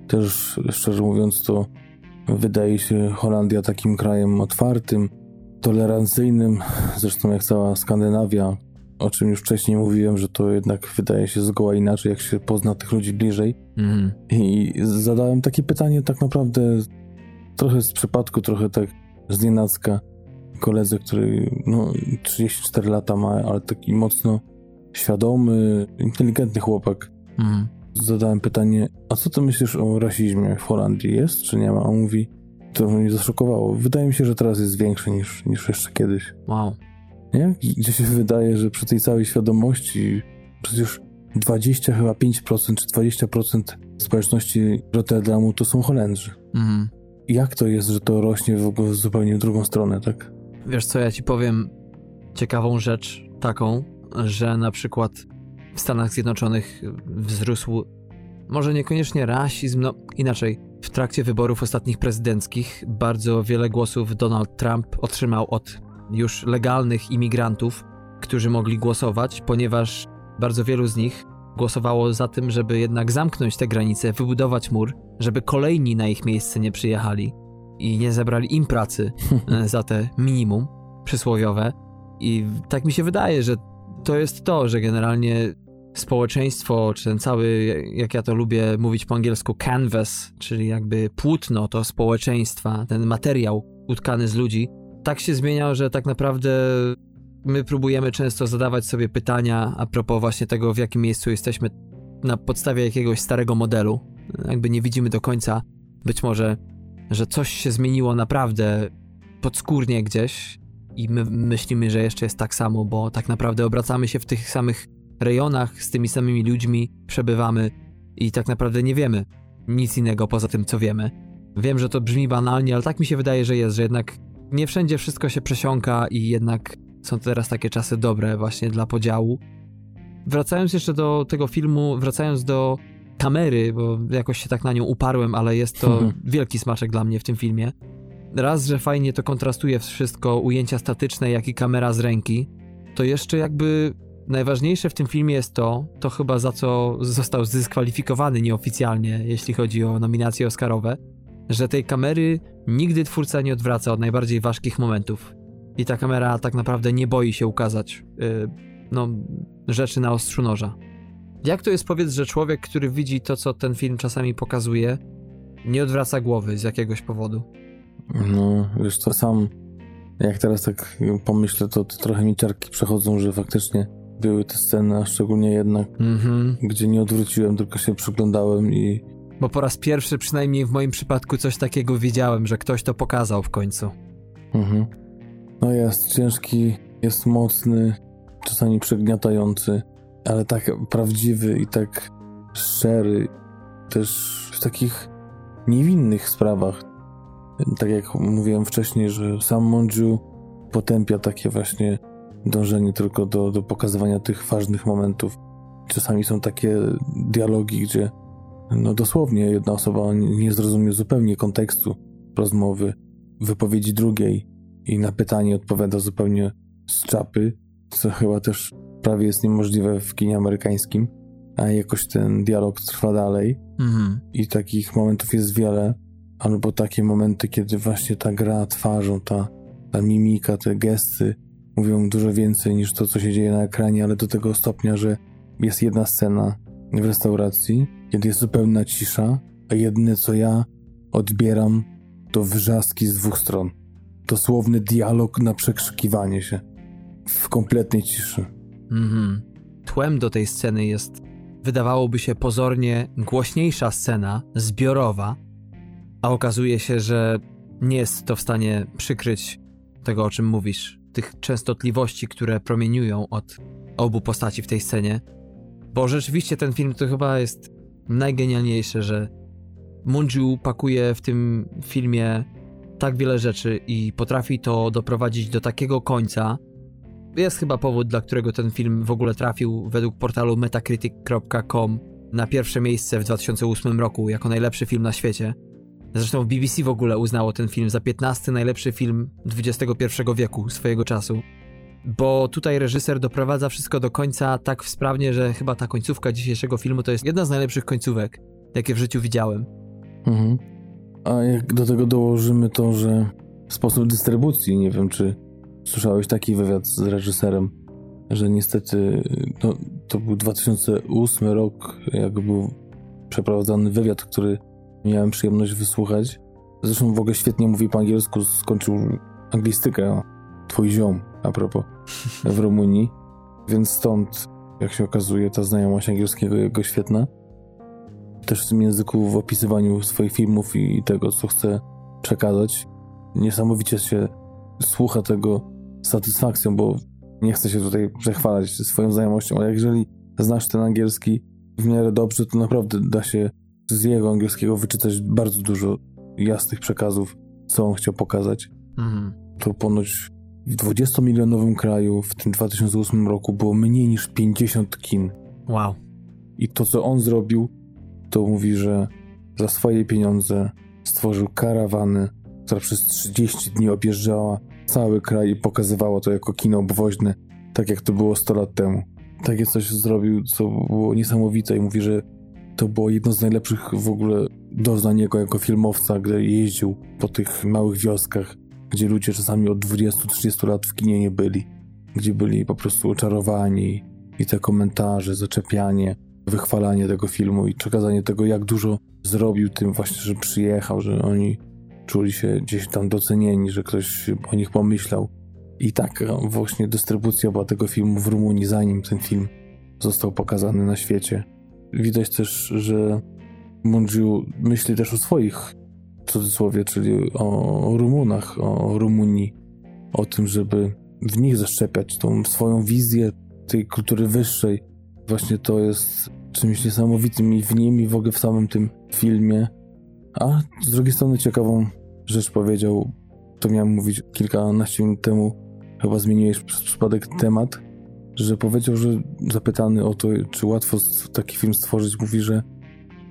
też szczerze mówiąc to wydaje się Holandia takim krajem otwartym, tolerancyjnym, zresztą jak cała Skandynawia, o czym już wcześniej mówiłem, że to jednak wydaje się zgoła inaczej, jak się pozna tych ludzi bliżej. Mm. I zadałem takie pytanie tak naprawdę trochę z przypadku, trochę tak z nienacka koledze, który no, 34 lata ma, ale taki mocno świadomy, inteligentny chłopak. Mm. Zadałem pytanie, a co ty myślisz o rasizmie w Holandii? Jest czy nie ma? On mówi, to mnie zaszokowało. Wydaje mi się, że teraz jest większy niż, niż jeszcze kiedyś. Wow. Nie? Gdzie się wydaje, że przy tej całej świadomości przecież 20 chyba 5% czy 20% społeczności Rotterdamu to są Holendrzy. Mhm. Jak to jest, że to rośnie w ogóle zupełnie w drugą stronę, tak? Wiesz co, ja ci powiem ciekawą rzecz taką, że na przykład w Stanach Zjednoczonych wzrósł może niekoniecznie rasizm, no inaczej. W trakcie wyborów ostatnich prezydenckich bardzo wiele głosów Donald Trump otrzymał od już legalnych imigrantów, którzy mogli głosować, ponieważ bardzo wielu z nich głosowało za tym, żeby jednak zamknąć te granice, wybudować mur, żeby kolejni na ich miejsce nie przyjechali i nie zebrali im pracy e, za te minimum przysłowiowe. I tak mi się wydaje, że to jest to, że generalnie społeczeństwo, czy ten cały, jak ja to lubię mówić po angielsku, canvas, czyli jakby płótno to społeczeństwa, ten materiał utkany z ludzi, tak się zmieniał, że tak naprawdę my próbujemy często zadawać sobie pytania a propos właśnie tego, w jakim miejscu jesteśmy na podstawie jakiegoś starego modelu. Jakby nie widzimy do końca być może, że coś się zmieniło naprawdę podskórnie gdzieś i my myślimy, że jeszcze jest tak samo, bo tak naprawdę obracamy się w tych samych rejonach z tymi samymi ludźmi, przebywamy i tak naprawdę nie wiemy nic innego poza tym, co wiemy. Wiem, że to brzmi banalnie, ale tak mi się wydaje, że jest, że jednak nie wszędzie wszystko się przesiąka i jednak są teraz takie czasy dobre właśnie dla podziału. Wracając jeszcze do tego filmu, wracając do kamery, bo jakoś się tak na nią uparłem, ale jest to mhm. wielki smaczek dla mnie w tym filmie. Raz, że fajnie to kontrastuje wszystko, ujęcia statyczne, jak i kamera z ręki, to jeszcze jakby najważniejsze w tym filmie jest to, to chyba za co został zdyskwalifikowany nieoficjalnie, jeśli chodzi o nominacje Oscarowe, że tej kamery nigdy twórca nie odwraca od najbardziej ważkich momentów. I ta kamera tak naprawdę nie boi się ukazać yy, no, rzeczy na ostrzu noża. Jak to jest powiedz, że człowiek, który widzi to, co ten film czasami pokazuje, nie odwraca głowy z jakiegoś powodu? No, wiesz co, sam jak teraz tak pomyślę, to, to trochę mi ciarki przechodzą, że faktycznie były te sceny, a szczególnie jednak, mm-hmm. gdzie nie odwróciłem, tylko się przyglądałem i bo po raz pierwszy, przynajmniej w moim przypadku, coś takiego widziałem, że ktoś to pokazał w końcu. Mhm. No jest ciężki, jest mocny, czasami przegniatający, ale tak prawdziwy i tak szczery, też w takich niewinnych sprawach. Tak jak mówiłem wcześniej, że sam Monju potępia takie właśnie dążenie tylko do, do pokazywania tych ważnych momentów. Czasami są takie dialogi, gdzie no dosłownie jedna osoba nie zrozumie zupełnie kontekstu rozmowy, wypowiedzi drugiej i na pytanie odpowiada zupełnie z czapy, co chyba też prawie jest niemożliwe w kinie amerykańskim, a jakoś ten dialog trwa dalej Mhm. i takich momentów jest wiele, albo takie momenty, kiedy właśnie ta gra twarzą, ta, ta mimika, te gesty mówią dużo więcej niż to, co się dzieje na ekranie, ale do tego stopnia, że jest jedna scena w restauracji, kiedy jest zupełna cisza, a jedyne co ja odbieram to wrzaski z dwóch stron. Dosłowny dialog na przekrzykiwanie się. W kompletnej ciszy. Mhm. Tłem do tej sceny jest, wydawałoby się pozornie, głośniejsza scena, zbiorowa, a okazuje się, że nie jest to w stanie przykryć tego, o czym mówisz, tych częstotliwości, które promieniują od obu postaci w tej scenie. Bo rzeczywiście ten film to chyba jest najgenialniejsze, że Munju pakuje w tym filmie tak wiele rzeczy i potrafi to doprowadzić do takiego końca. Jest chyba powód, dla którego ten film w ogóle trafił według portalu metacritic.com na pierwsze miejsce w 2008 roku jako najlepszy film na świecie. Zresztą BBC w ogóle uznało ten film za 15 najlepszy film XXI wieku swojego czasu. Bo tutaj reżyser doprowadza wszystko do końca tak sprawnie, że chyba ta końcówka dzisiejszego filmu to jest jedna z najlepszych końcówek, jakie w życiu widziałem. Mhm. A jak do tego dołożymy to, że sposób dystrybucji, nie wiem czy słyszałeś taki wywiad z reżyserem, że niestety no, to był 2008 rok, jak był przeprowadzany wywiad, który miałem przyjemność wysłuchać. Zresztą w ogóle świetnie mówi po angielsku, skończył anglistykę, twój ziom, a propos, w Rumunii, więc stąd, jak się okazuje, ta znajomość angielskiego jego świetna. Też w tym języku w opisywaniu swoich filmów i tego, co chce przekazać. Niesamowicie się słucha tego z satysfakcją, bo nie chcę się tutaj przechwalać swoją znajomością, ale jeżeli znasz ten angielski w miarę dobrze, to naprawdę da się z jego angielskiego wyczytać bardzo dużo jasnych przekazów, co on chciał pokazać. Mhm. To ponoć w 20-milionowym kraju w tym 2008 roku było mniej niż 50 kin. Wow. I to, co on zrobił, to mówi, że za swoje pieniądze stworzył karawany, która przez 30 dni objeżdżała cały kraj i pokazywała to jako kino obwoźne, tak jak to było 100 lat temu. Takie coś zrobił, co było niesamowite i mówi, że to było jedno z najlepszych w ogóle doznań jego jako filmowca, gdy jeździł po tych małych wioskach, gdzie ludzie czasami od 20-30 lat w kinie nie byli, gdzie byli po prostu oczarowani i te komentarze, zaczepianie, wychwalanie tego filmu i przekazanie tego, jak dużo zrobił tym właśnie, że przyjechał, że oni czuli się gdzieś tam docenieni, że ktoś o nich pomyślał. I tak właśnie dystrybucja była tego filmu w Rumunii, zanim ten film został pokazany na świecie. Widać też, że Mungiu myśli też o swoich, cudzysłowie, czyli o Rumunach, o Rumunii, o tym, żeby w nich zaszczepiać tą swoją wizję tej kultury wyższej. Właśnie to jest czymś niesamowitym i w nim, i w ogóle w samym tym filmie. A z drugiej strony ciekawą rzecz powiedział, to miałem mówić kilkanaście minut temu, chyba zmieniłeś przez przypadek temat, że powiedział, że zapytany o to, czy łatwo taki film stworzyć, mówi, że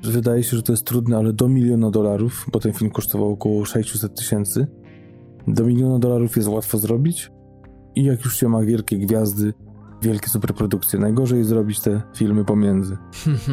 wydaje się, że to jest trudne, ale do miliona dolarów, bo ten film kosztował około 600 tysięcy, do miliona dolarów jest łatwo zrobić i jak już się ma wielkie gwiazdy, wielkie superprodukcje, najgorzej zrobić te filmy pomiędzy.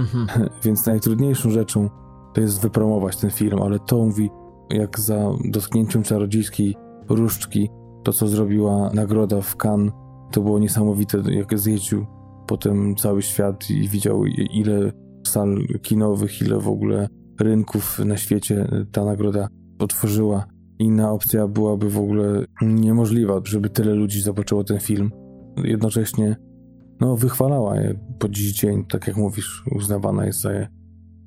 Więc najtrudniejszą rzeczą to jest wypromować ten film, ale to mówi, jak za dotknięciem czarodziejskiej różdżki, to co zrobiła nagroda w Cannes, to było niesamowite, jak zjeździł potem cały świat i widział ile sal kinowych, ile w ogóle rynków na świecie ta nagroda otworzyła. Inna opcja byłaby w ogóle niemożliwa, żeby tyle ludzi zobaczyło ten film. Jednocześnie no, wychwalała je po dziś dzień, tak jak mówisz, uznawana jest za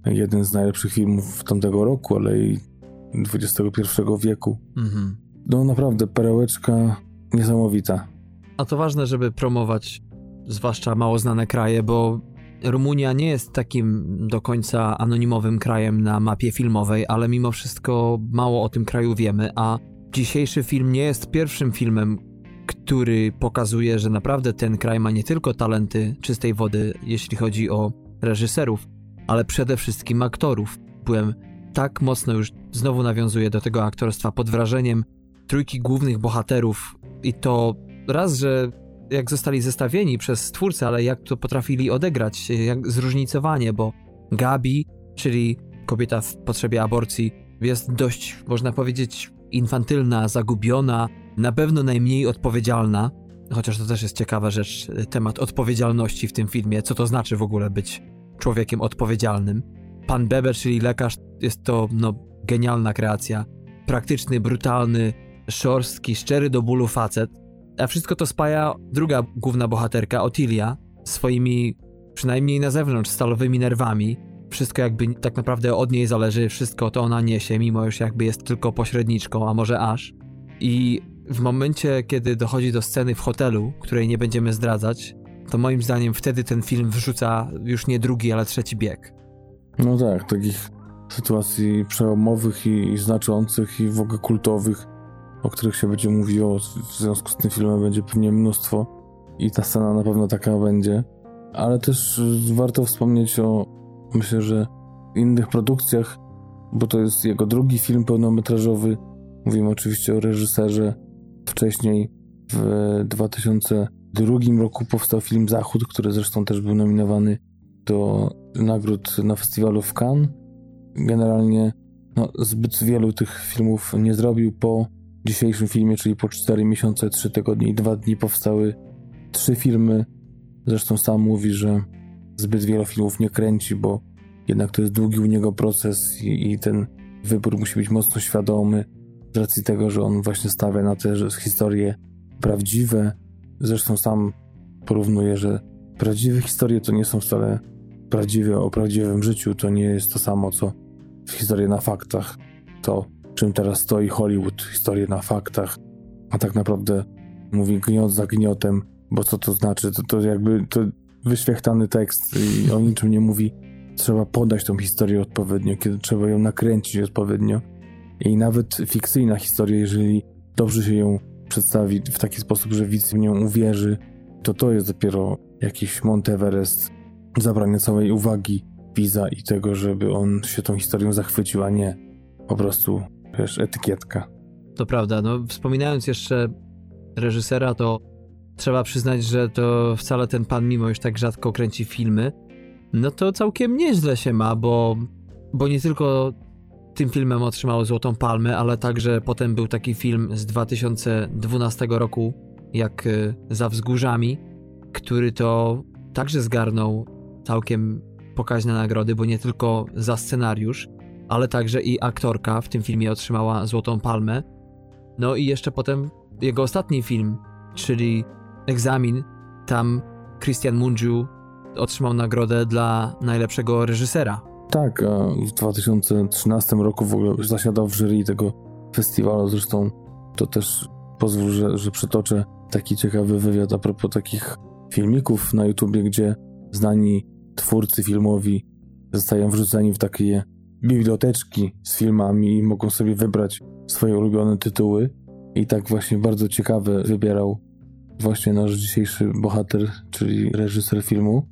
jeden z najlepszych filmów tamtego roku, ale i XXI wieku. Mhm. No naprawdę, perełeczka niesamowita. A to ważne, żeby promować zwłaszcza mało znane kraje, bo Rumunia nie jest takim do końca anonimowym krajem na mapie filmowej, ale mimo wszystko mało o tym kraju wiemy, a dzisiejszy film nie jest pierwszym filmem, który pokazuje, że naprawdę ten kraj ma nie tylko talenty czystej wody, jeśli chodzi o reżyserów, ale przede wszystkim aktorów. Byłem tak mocno już znowu nawiązuję do tego aktorstwa pod wrażeniem trójki głównych bohaterów i to raz, że jak zostali zestawieni przez twórcę, ale jak to potrafili odegrać, jak zróżnicowanie, bo Gabi, czyli kobieta w potrzebie aborcji, jest dość, można powiedzieć, infantylna, zagubiona, na pewno najmniej odpowiedzialna, chociaż to też jest ciekawa rzecz, temat odpowiedzialności w tym filmie, co to znaczy w ogóle być człowiekiem odpowiedzialnym. Pan Beber, czyli lekarz, jest to no, genialna kreacja. Praktyczny, brutalny, szorstki, szczery do bólu facet. A wszystko to spaja druga główna bohaterka, Otilia, swoimi, przynajmniej na zewnątrz, stalowymi nerwami. Wszystko jakby tak naprawdę od niej zależy, wszystko to ona niesie, mimo już jakby jest tylko pośredniczką, a może aż. I w momencie, kiedy dochodzi do sceny w hotelu, której nie będziemy zdradzać, to moim zdaniem wtedy ten film wrzuca już nie drugi, ale trzeci bieg. No tak, takich sytuacji przełomowych i, i znaczących i w ogóle kultowych, o których się będzie mówiło w związku z tym filmem będzie pewnie mnóstwo i ta scena na pewno taka będzie. Ale też warto wspomnieć o, myślę, że innych produkcjach, bo to jest jego drugi film pełnometrażowy. Mówimy oczywiście o reżyserze. Wcześniej w 2002 roku powstał film Zachód, który zresztą też był nominowany do nagród na festiwalu w Cannes. Generalnie no, zbyt wielu tych filmów nie zrobił. Po dzisiejszym filmie, czyli po 4 miesiące, 3 tygodnie i 2 dni powstały trzy filmy. Zresztą sam mówi, że zbyt wielu filmów nie kręci, bo jednak to jest długi u niego proces i, i ten wybór musi być mocno świadomy z racji tego, że on właśnie stawia na te historie prawdziwe. Zresztą sam porównuje, że prawdziwe historie to nie są wcale prawdziwe o prawdziwym życiu. To nie jest to samo, co w historii na faktach. To, czym teraz stoi Hollywood, historie na faktach, a tak naprawdę mówi gniot za gniotem, bo co to znaczy? To, to jakby to wyświechtany tekst i o niczym nie mówi. Trzeba podać tą historię odpowiednio, kiedy trzeba ją nakręcić odpowiednio. I nawet fikcyjna historia, jeżeli dobrze się ją przedstawi w taki sposób, że widz w nią uwierzy, to to jest dopiero jakiś Monteverest zabrania całej uwagi widza i tego, żeby on się tą historią zachwycił, a nie po prostu, wiesz, etykietka. To prawda, no wspominając jeszcze reżysera, to trzeba przyznać, że to wcale ten pan, mimo już tak rzadko kręci filmy, no to całkiem nieźle się ma, bo, bo nie tylko tym filmem otrzymał Złotą Palmę, ale także potem był taki film z 2012 roku, jak y, Za Wzgórzami, który to także zgarnął całkiem pokaźne nagrody, bo nie tylko za scenariusz, ale także i aktorka w tym filmie otrzymała Złotą Palmę. No i jeszcze potem jego ostatni film, czyli Egzamin, tam Christian Mungiu otrzymał nagrodę dla najlepszego reżysera. Tak, w 2013 roku w ogóle zasiadał w jury tego festiwalu, zresztą to też pozwól, że, że przytoczę taki ciekawy wywiad a propos takich filmików na YouTubie, gdzie znani twórcy filmowi zostają wrzuceni w takie biblioteczki z filmami i mogą sobie wybrać swoje ulubione tytuły. I tak właśnie bardzo ciekawe wybierał właśnie nasz dzisiejszy bohater, czyli reżyser filmu.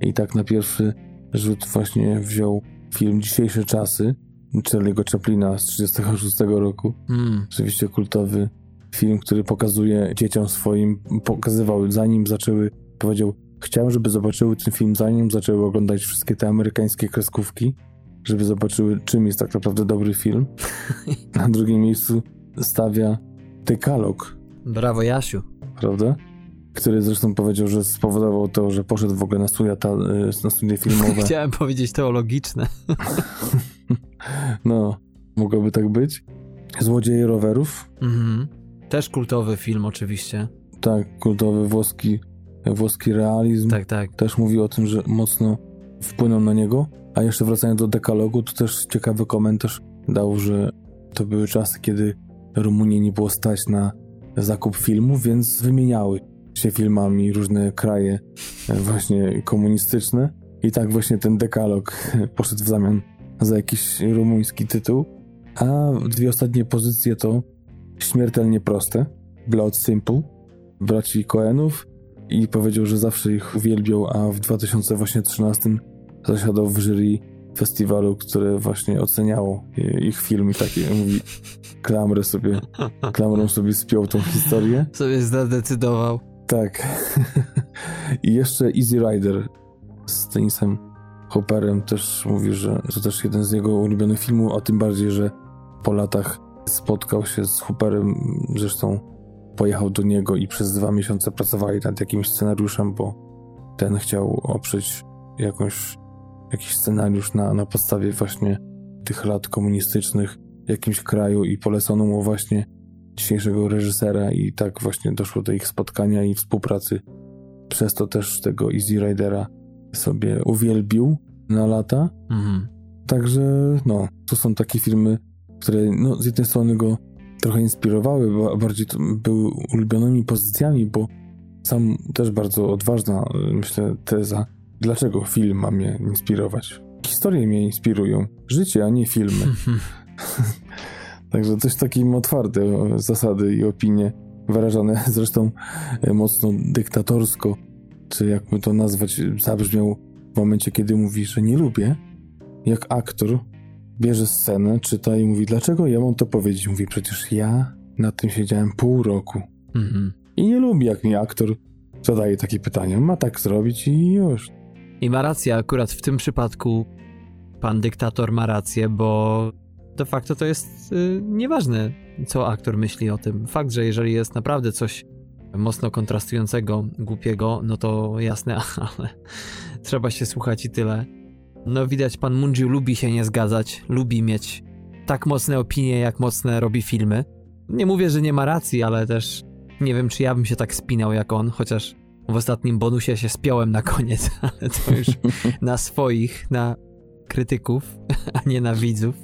I tak na pierwszy rzut właśnie wziął film Dzisiejsze Czasy Charlie'ego Chaplina z 1936 roku. Mm. Oczywiście kultowy film, który pokazuje dzieciom swoim, pokazywał zanim zaczęły, powiedział Chciałem, żeby zobaczyły ten film zanim zaczęły oglądać wszystkie te amerykańskie kreskówki, żeby zobaczyły, czym jest tak naprawdę dobry film. Na drugim miejscu stawia Dekalog. Brawo, Jasiu. Prawda? Który zresztą powiedział, że spowodował to, że poszedł w ogóle na studia, ta, y, na studia filmowe. Chciałem powiedzieć teologiczne. no, mogłoby tak być. Złodzieje rowerów. Mhm. Też kultowy film, oczywiście. Tak, kultowy włoski włoski realizm tak, tak. też mówi o tym, że mocno wpłynął na niego. A jeszcze wracając do dekalogu, to też ciekawy komentarz dał, że to były czasy, kiedy Rumunii nie było stać na zakup filmów, więc wymieniały się filmami, różne kraje e, właśnie komunistyczne i tak właśnie ten dekalog poszedł w zamian za jakiś rumuński tytuł. A dwie ostatnie pozycje to Śmiertelnie Proste, Blood Simple, braci Coenów i powiedział, że zawsze ich uwielbiał, a w 2013 zasiadał w jury festiwalu, które właśnie oceniało ich film i takie mówi klamrę sobie, klamrą sobie spiął tą historię. Sobie zadecydował. Tak. I jeszcze Easy Rider z tenisem Hopperem też mówi, że to też jeden z jego ulubionych filmów, a tym bardziej, że po latach spotkał się z Hopperem, zresztą pojechał do niego i przez dwa miesiące pracowali nad jakimś scenariuszem, bo ten chciał oprzeć jakąś, jakiś scenariusz na, na podstawie właśnie tych lat komunistycznych w jakimś kraju i polecono mu właśnie dzisiejszego reżysera i tak właśnie doszło do ich spotkania i współpracy. Przez to też tego Easy Ridera sobie uwielbił na lata. Mhm. Także no, to są takie filmy, które no, z jednej strony go trochę inspirowały, bo bardziej były ulubionymi pozycjami, bo sam też bardzo odważna, myślę, teza. Dlaczego film ma mnie inspirować? Historie mnie inspirują. Życie, a nie filmy. Także coś takim otwarte zasady i opinie, wyrażane zresztą e, mocno dyktatorsko, czy jakby to nazwać, zabrzmiał w momencie, kiedy mówi, że nie lubię, jak aktor bierze scenę, czyta i mówi, dlaczego ja mam to powiedzieć? Mówi, przecież ja nad tym siedziałem pół roku. Mhm. I nie lubi, jak mi aktor zadaje takie pytania. Ma tak zrobić i już. I ma rację, akurat w tym przypadku pan dyktator ma rację, bo de facto to jest yy, nieważne, co aktor myśli o tym. Fakt, że jeżeli jest naprawdę coś mocno kontrastującego, głupiego, no to jasne, ale trzeba się słuchać i tyle. No widać, pan Mundziu lubi się nie zgadzać, lubi mieć tak mocne opinie, jak mocne robi filmy. Nie mówię, że nie ma racji, ale też nie wiem, czy ja bym się tak spinał jak on, chociaż w ostatnim bonusie się spiąłem na koniec, ale to już na swoich, na krytyków, a nie na widzów.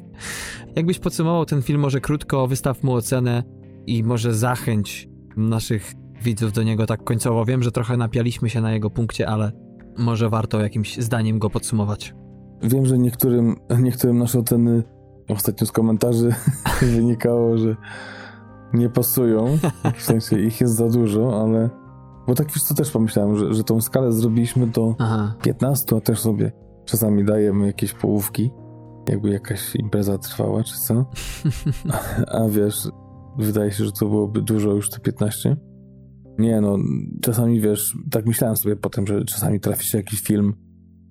Jakbyś podsumował ten film może krótko, wystaw mu ocenę i może zachęć naszych widzów do niego tak końcowo. Wiem, że trochę napialiśmy się na jego punkcie, ale może warto jakimś zdaniem go podsumować. Wiem, że niektórym, niektórym nasze oceny ostatnio z komentarzy wynikało, że nie pasują, w sensie ich jest za dużo, ale bo tak wiesz co też pomyślałem, że, że tą skalę zrobiliśmy do Aha. 15, a też sobie czasami dajemy jakieś połówki, jakby jakaś impreza trwała, czy co. A, a wiesz, wydaje się, że to byłoby dużo już te 15. Nie no, czasami wiesz, tak myślałem sobie potem, że czasami trafi się jakiś film,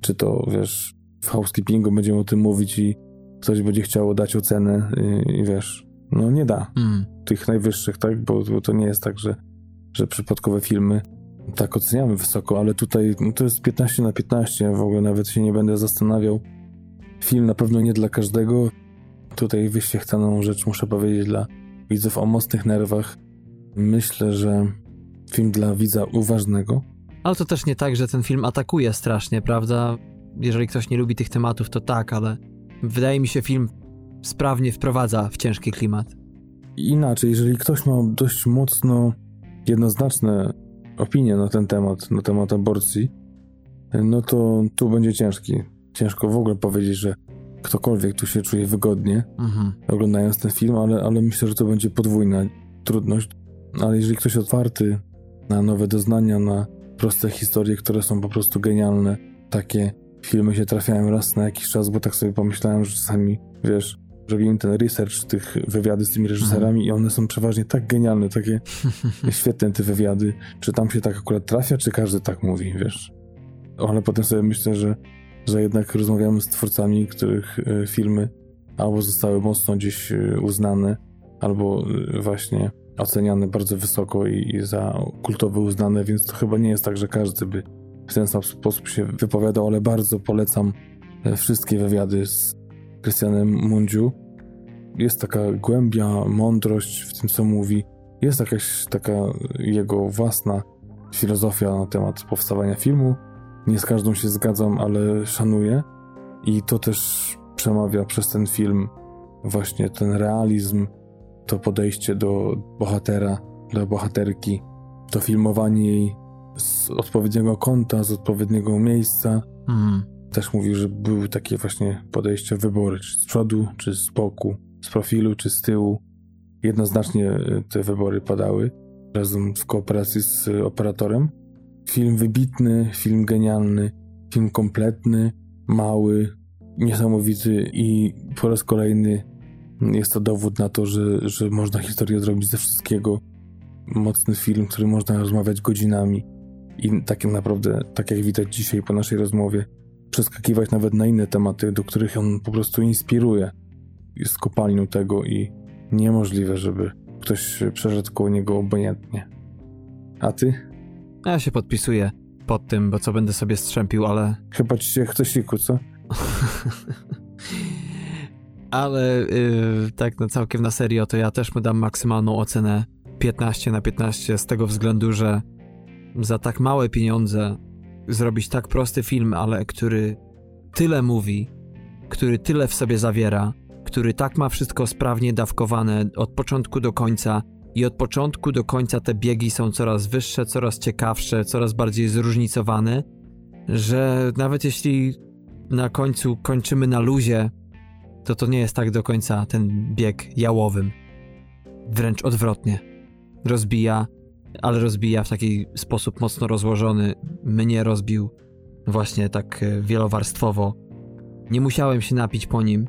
czy to wiesz, w housekeepingu będziemy o tym mówić i ktoś będzie chciał dać ocenę i, i wiesz, no nie da mm. tych najwyższych, tak, bo, bo, to nie jest tak, że, że przypadkowe filmy tak oceniamy wysoko, ale tutaj no to jest 15 na 15, w ogóle nawet się nie będę zastanawiał. Film na pewno nie dla każdego. Tutaj wyświechtaną rzecz muszę powiedzieć dla widzów o mocnych nerwach. Myślę, że film dla widza uważnego. Ale to też nie tak, że ten film atakuje strasznie, prawda? Jeżeli ktoś nie lubi tych tematów, to tak, ale wydaje mi się, film sprawnie wprowadza w ciężki klimat. Inaczej, jeżeli ktoś ma dość mocno jednoznaczne opinie na ten temat, na temat aborcji, no to tu będzie ciężki. Ciężko w ogóle powiedzieć, że ktokolwiek tu się czuje wygodnie mhm. oglądając ten film, ale, ale myślę, że to będzie podwójna trudność. Ale jeżeli ktoś otwarty na nowe doznania, na proste historie, które są po prostu genialne, takie filmy się trafiają raz na jakiś czas, bo tak sobie pomyślałem, że czasami, wiesz, robimy ten research, tych wywiady z tymi reżyserami mhm. i one są przeważnie tak genialne, takie świetne te wywiady. Czy tam się tak akurat trafia, czy każdy tak mówi, wiesz? Ale potem sobie myślę, że, że jednak rozmawiamy z twórcami, których e, filmy albo zostały mocno gdzieś e, uznane, albo e, właśnie oceniane bardzo wysoko i, i za kultowe uznane, więc to chyba nie jest tak, że każdy by w ten sam sposób się wypowiadał, ale bardzo polecam wszystkie wywiady z Krystianem Mundziu. Jest taka głębia, mądrość w tym, co mówi. Jest jakaś taka jego własna filozofia na temat powstawania filmu. Nie z każdą się zgadzam, ale szanuję. I to też przemawia przez ten film właśnie ten realizm, to podejście do bohatera, do bohaterki to filmowanie jej z odpowiedniego kąta, z odpowiedniego miejsca. Mm. Też mówił, że były takie właśnie podejścia, wybory, czy z przodu, czy z boku, z profilu, czy z tyłu. Jednoznacznie e, te wybory padały razem w kooperacji z operatorem. Film wybitny, film genialny, film kompletny, mały, niesamowity i po raz kolejny jest to dowód na to, że, że można historię zrobić ze wszystkiego. Mocny film, który można rozmawiać godzinami i tak naprawdę, tak jak widać dzisiaj po naszej rozmowie, przeskakiwać nawet na inne tematy, do których on po prostu inspiruje. Jest kopalnią tego i niemożliwe, żeby ktoś przeszedł koło niego obojętnie. A ty? Ja się podpisuję pod tym, bo co będę sobie strzępił, ale... Chyba ci się chce siku, co? ale yy, tak no całkiem na serio, to ja też mu dam maksymalną ocenę 15 na 15 z tego względu, że za tak małe pieniądze zrobić tak prosty film, ale który tyle mówi, który tyle w sobie zawiera, który tak ma wszystko sprawnie dawkowane od początku do końca i od początku do końca te biegi są coraz wyższe, coraz ciekawsze, coraz bardziej zróżnicowane, że nawet jeśli na końcu kończymy na luzie, to to nie jest tak do końca ten bieg jałowym. Wręcz odwrotnie. Rozbija, ale rozbija w taki sposób mocno rozłożony. Mnie rozbił właśnie tak e, wielowarstwowo. Nie musiałem się napić po nim,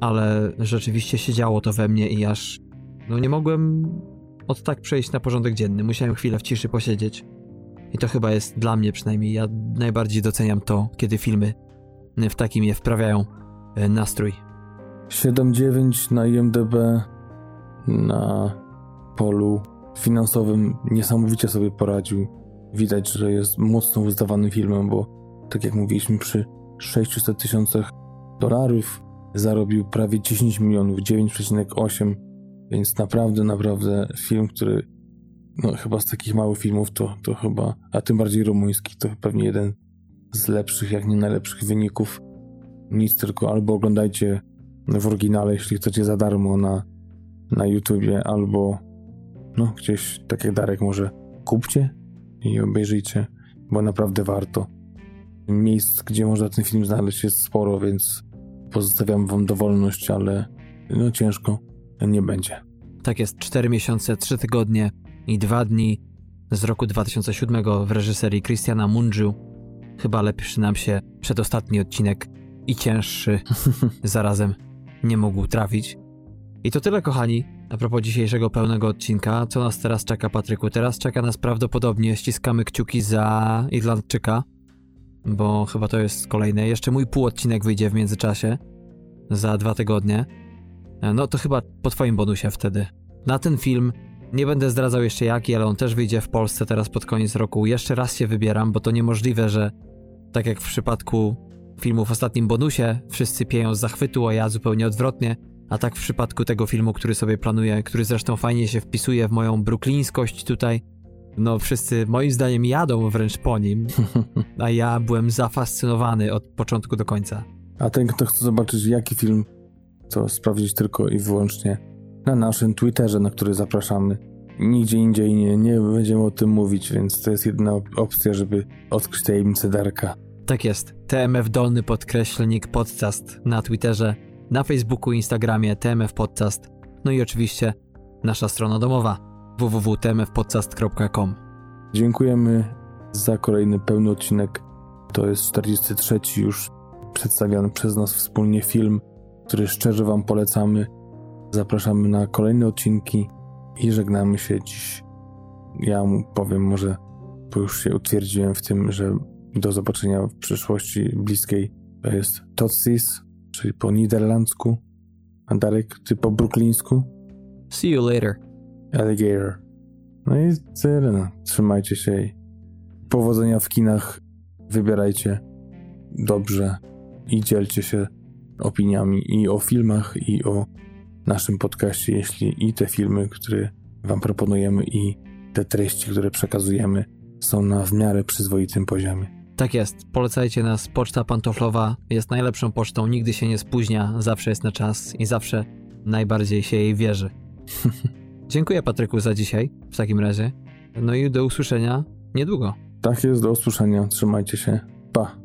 ale rzeczywiście siedziało to we mnie i aż no nie mogłem od tak przejść na porządek dzienny. Musiałem chwilę w ciszy posiedzieć. I to chyba jest dla mnie przynajmniej. Ja najbardziej doceniam to, kiedy filmy w taki mnie wprawiają e, nastrój. 7-9 na IMDB na polu finansowym niesamowicie sobie poradził. Widać, że jest mocno uzdawanym filmem, bo tak jak mówiliśmy, przy 600 tysiącach dolarów zarobił prawie 10 milionów, 9,8, więc naprawdę, naprawdę film, który no chyba z takich małych filmów to, to chyba, a tym bardziej rumuński, to pewnie jeden z lepszych, jak nie najlepszych wyników. Nic tylko albo oglądajcie w oryginale, jeśli chcecie za darmo na, na YouTubie, albo no gdzieś, tak jak Darek, może kupcie i obejrzyjcie, bo naprawdę warto. Miejsc, gdzie można ten film znaleźć jest sporo, więc pozostawiam wam dowolność, ale no ciężko nie będzie. Tak jest, 4 miesiące, 3 tygodnie i 2 dni z roku 2007 w reżyserii Christiana Mungiu. Chyba lepszy nam się przedostatni odcinek i cięższy zarazem nie mógł trafić. I to tyle, kochani, a propos dzisiejszego pełnego odcinka. Co nas teraz czeka, Patryku? Teraz czeka nas prawdopodobnie, ściskamy kciuki za Irlandczyka, bo chyba to jest kolejne. Jeszcze mój półodcinek wyjdzie w międzyczasie, za dwa tygodnie. No to chyba po twoim bonusie wtedy. Na ten film nie będę zdradzał jeszcze jaki, ale on też wyjdzie w Polsce teraz pod koniec roku. Jeszcze raz się wybieram, bo to niemożliwe, że tak jak w przypadku filmu w ostatnim bonusie, wszyscy pieją z zachwytu, a ja zupełnie odwrotnie. A tak w przypadku tego filmu, który sobie planuję, który zresztą fajnie się wpisuje w moją bruklińskość tutaj, no wszyscy moim zdaniem jadą wręcz po nim, a ja byłem zafascynowany od początku do końca. A ten, kto chce zobaczyć jaki film, to sprawdzić tylko i wyłącznie na naszym Twitterze, na który zapraszamy. Nigdzie indziej nie, nie będziemy o tym mówić, więc to jest jedna opcja, żeby odkryć tajemnicę Darka. Tak jest. TMF Dolny Podkreślnik Podcast na Twitterze, na Facebooku, Instagramie TMF Podcast, no i oczywiście nasza strona domowa www.tmfpodcast.com. Dziękujemy za kolejny pełny odcinek. To jest 43 już przedstawiany przez nas wspólnie film, który szczerze Wam polecamy. Zapraszamy na kolejne odcinki i żegnamy się dziś. Ja mu powiem może, bo już się utwierdziłem w tym, że do zobaczenia w przyszłości bliskiej. To jest Totsis, czyli po niderlandzku. A Darek, ty po bruklińsku? See you later. Alligator. No i tyle. No. Trzymajcie się i powodzenia w kinach. Wybierajcie dobrze i dzielcie się opiniami i o filmach, i o naszym podcaście, jeśli i te filmy, które Wam proponujemy, i te treści, które przekazujemy, są na w miarę przyzwoitym poziomie. Tak jest. Polecajcie nas. Poczta pantoflowa jest najlepszą pocztą, nigdy się nie spóźnia, zawsze jest na czas i zawsze najbardziej się jej wierzy. Dziękuję Patryku za dzisiaj w takim razie. No i do usłyszenia niedługo. Tak jest, do usłyszenia. Trzymajcie się. Pa.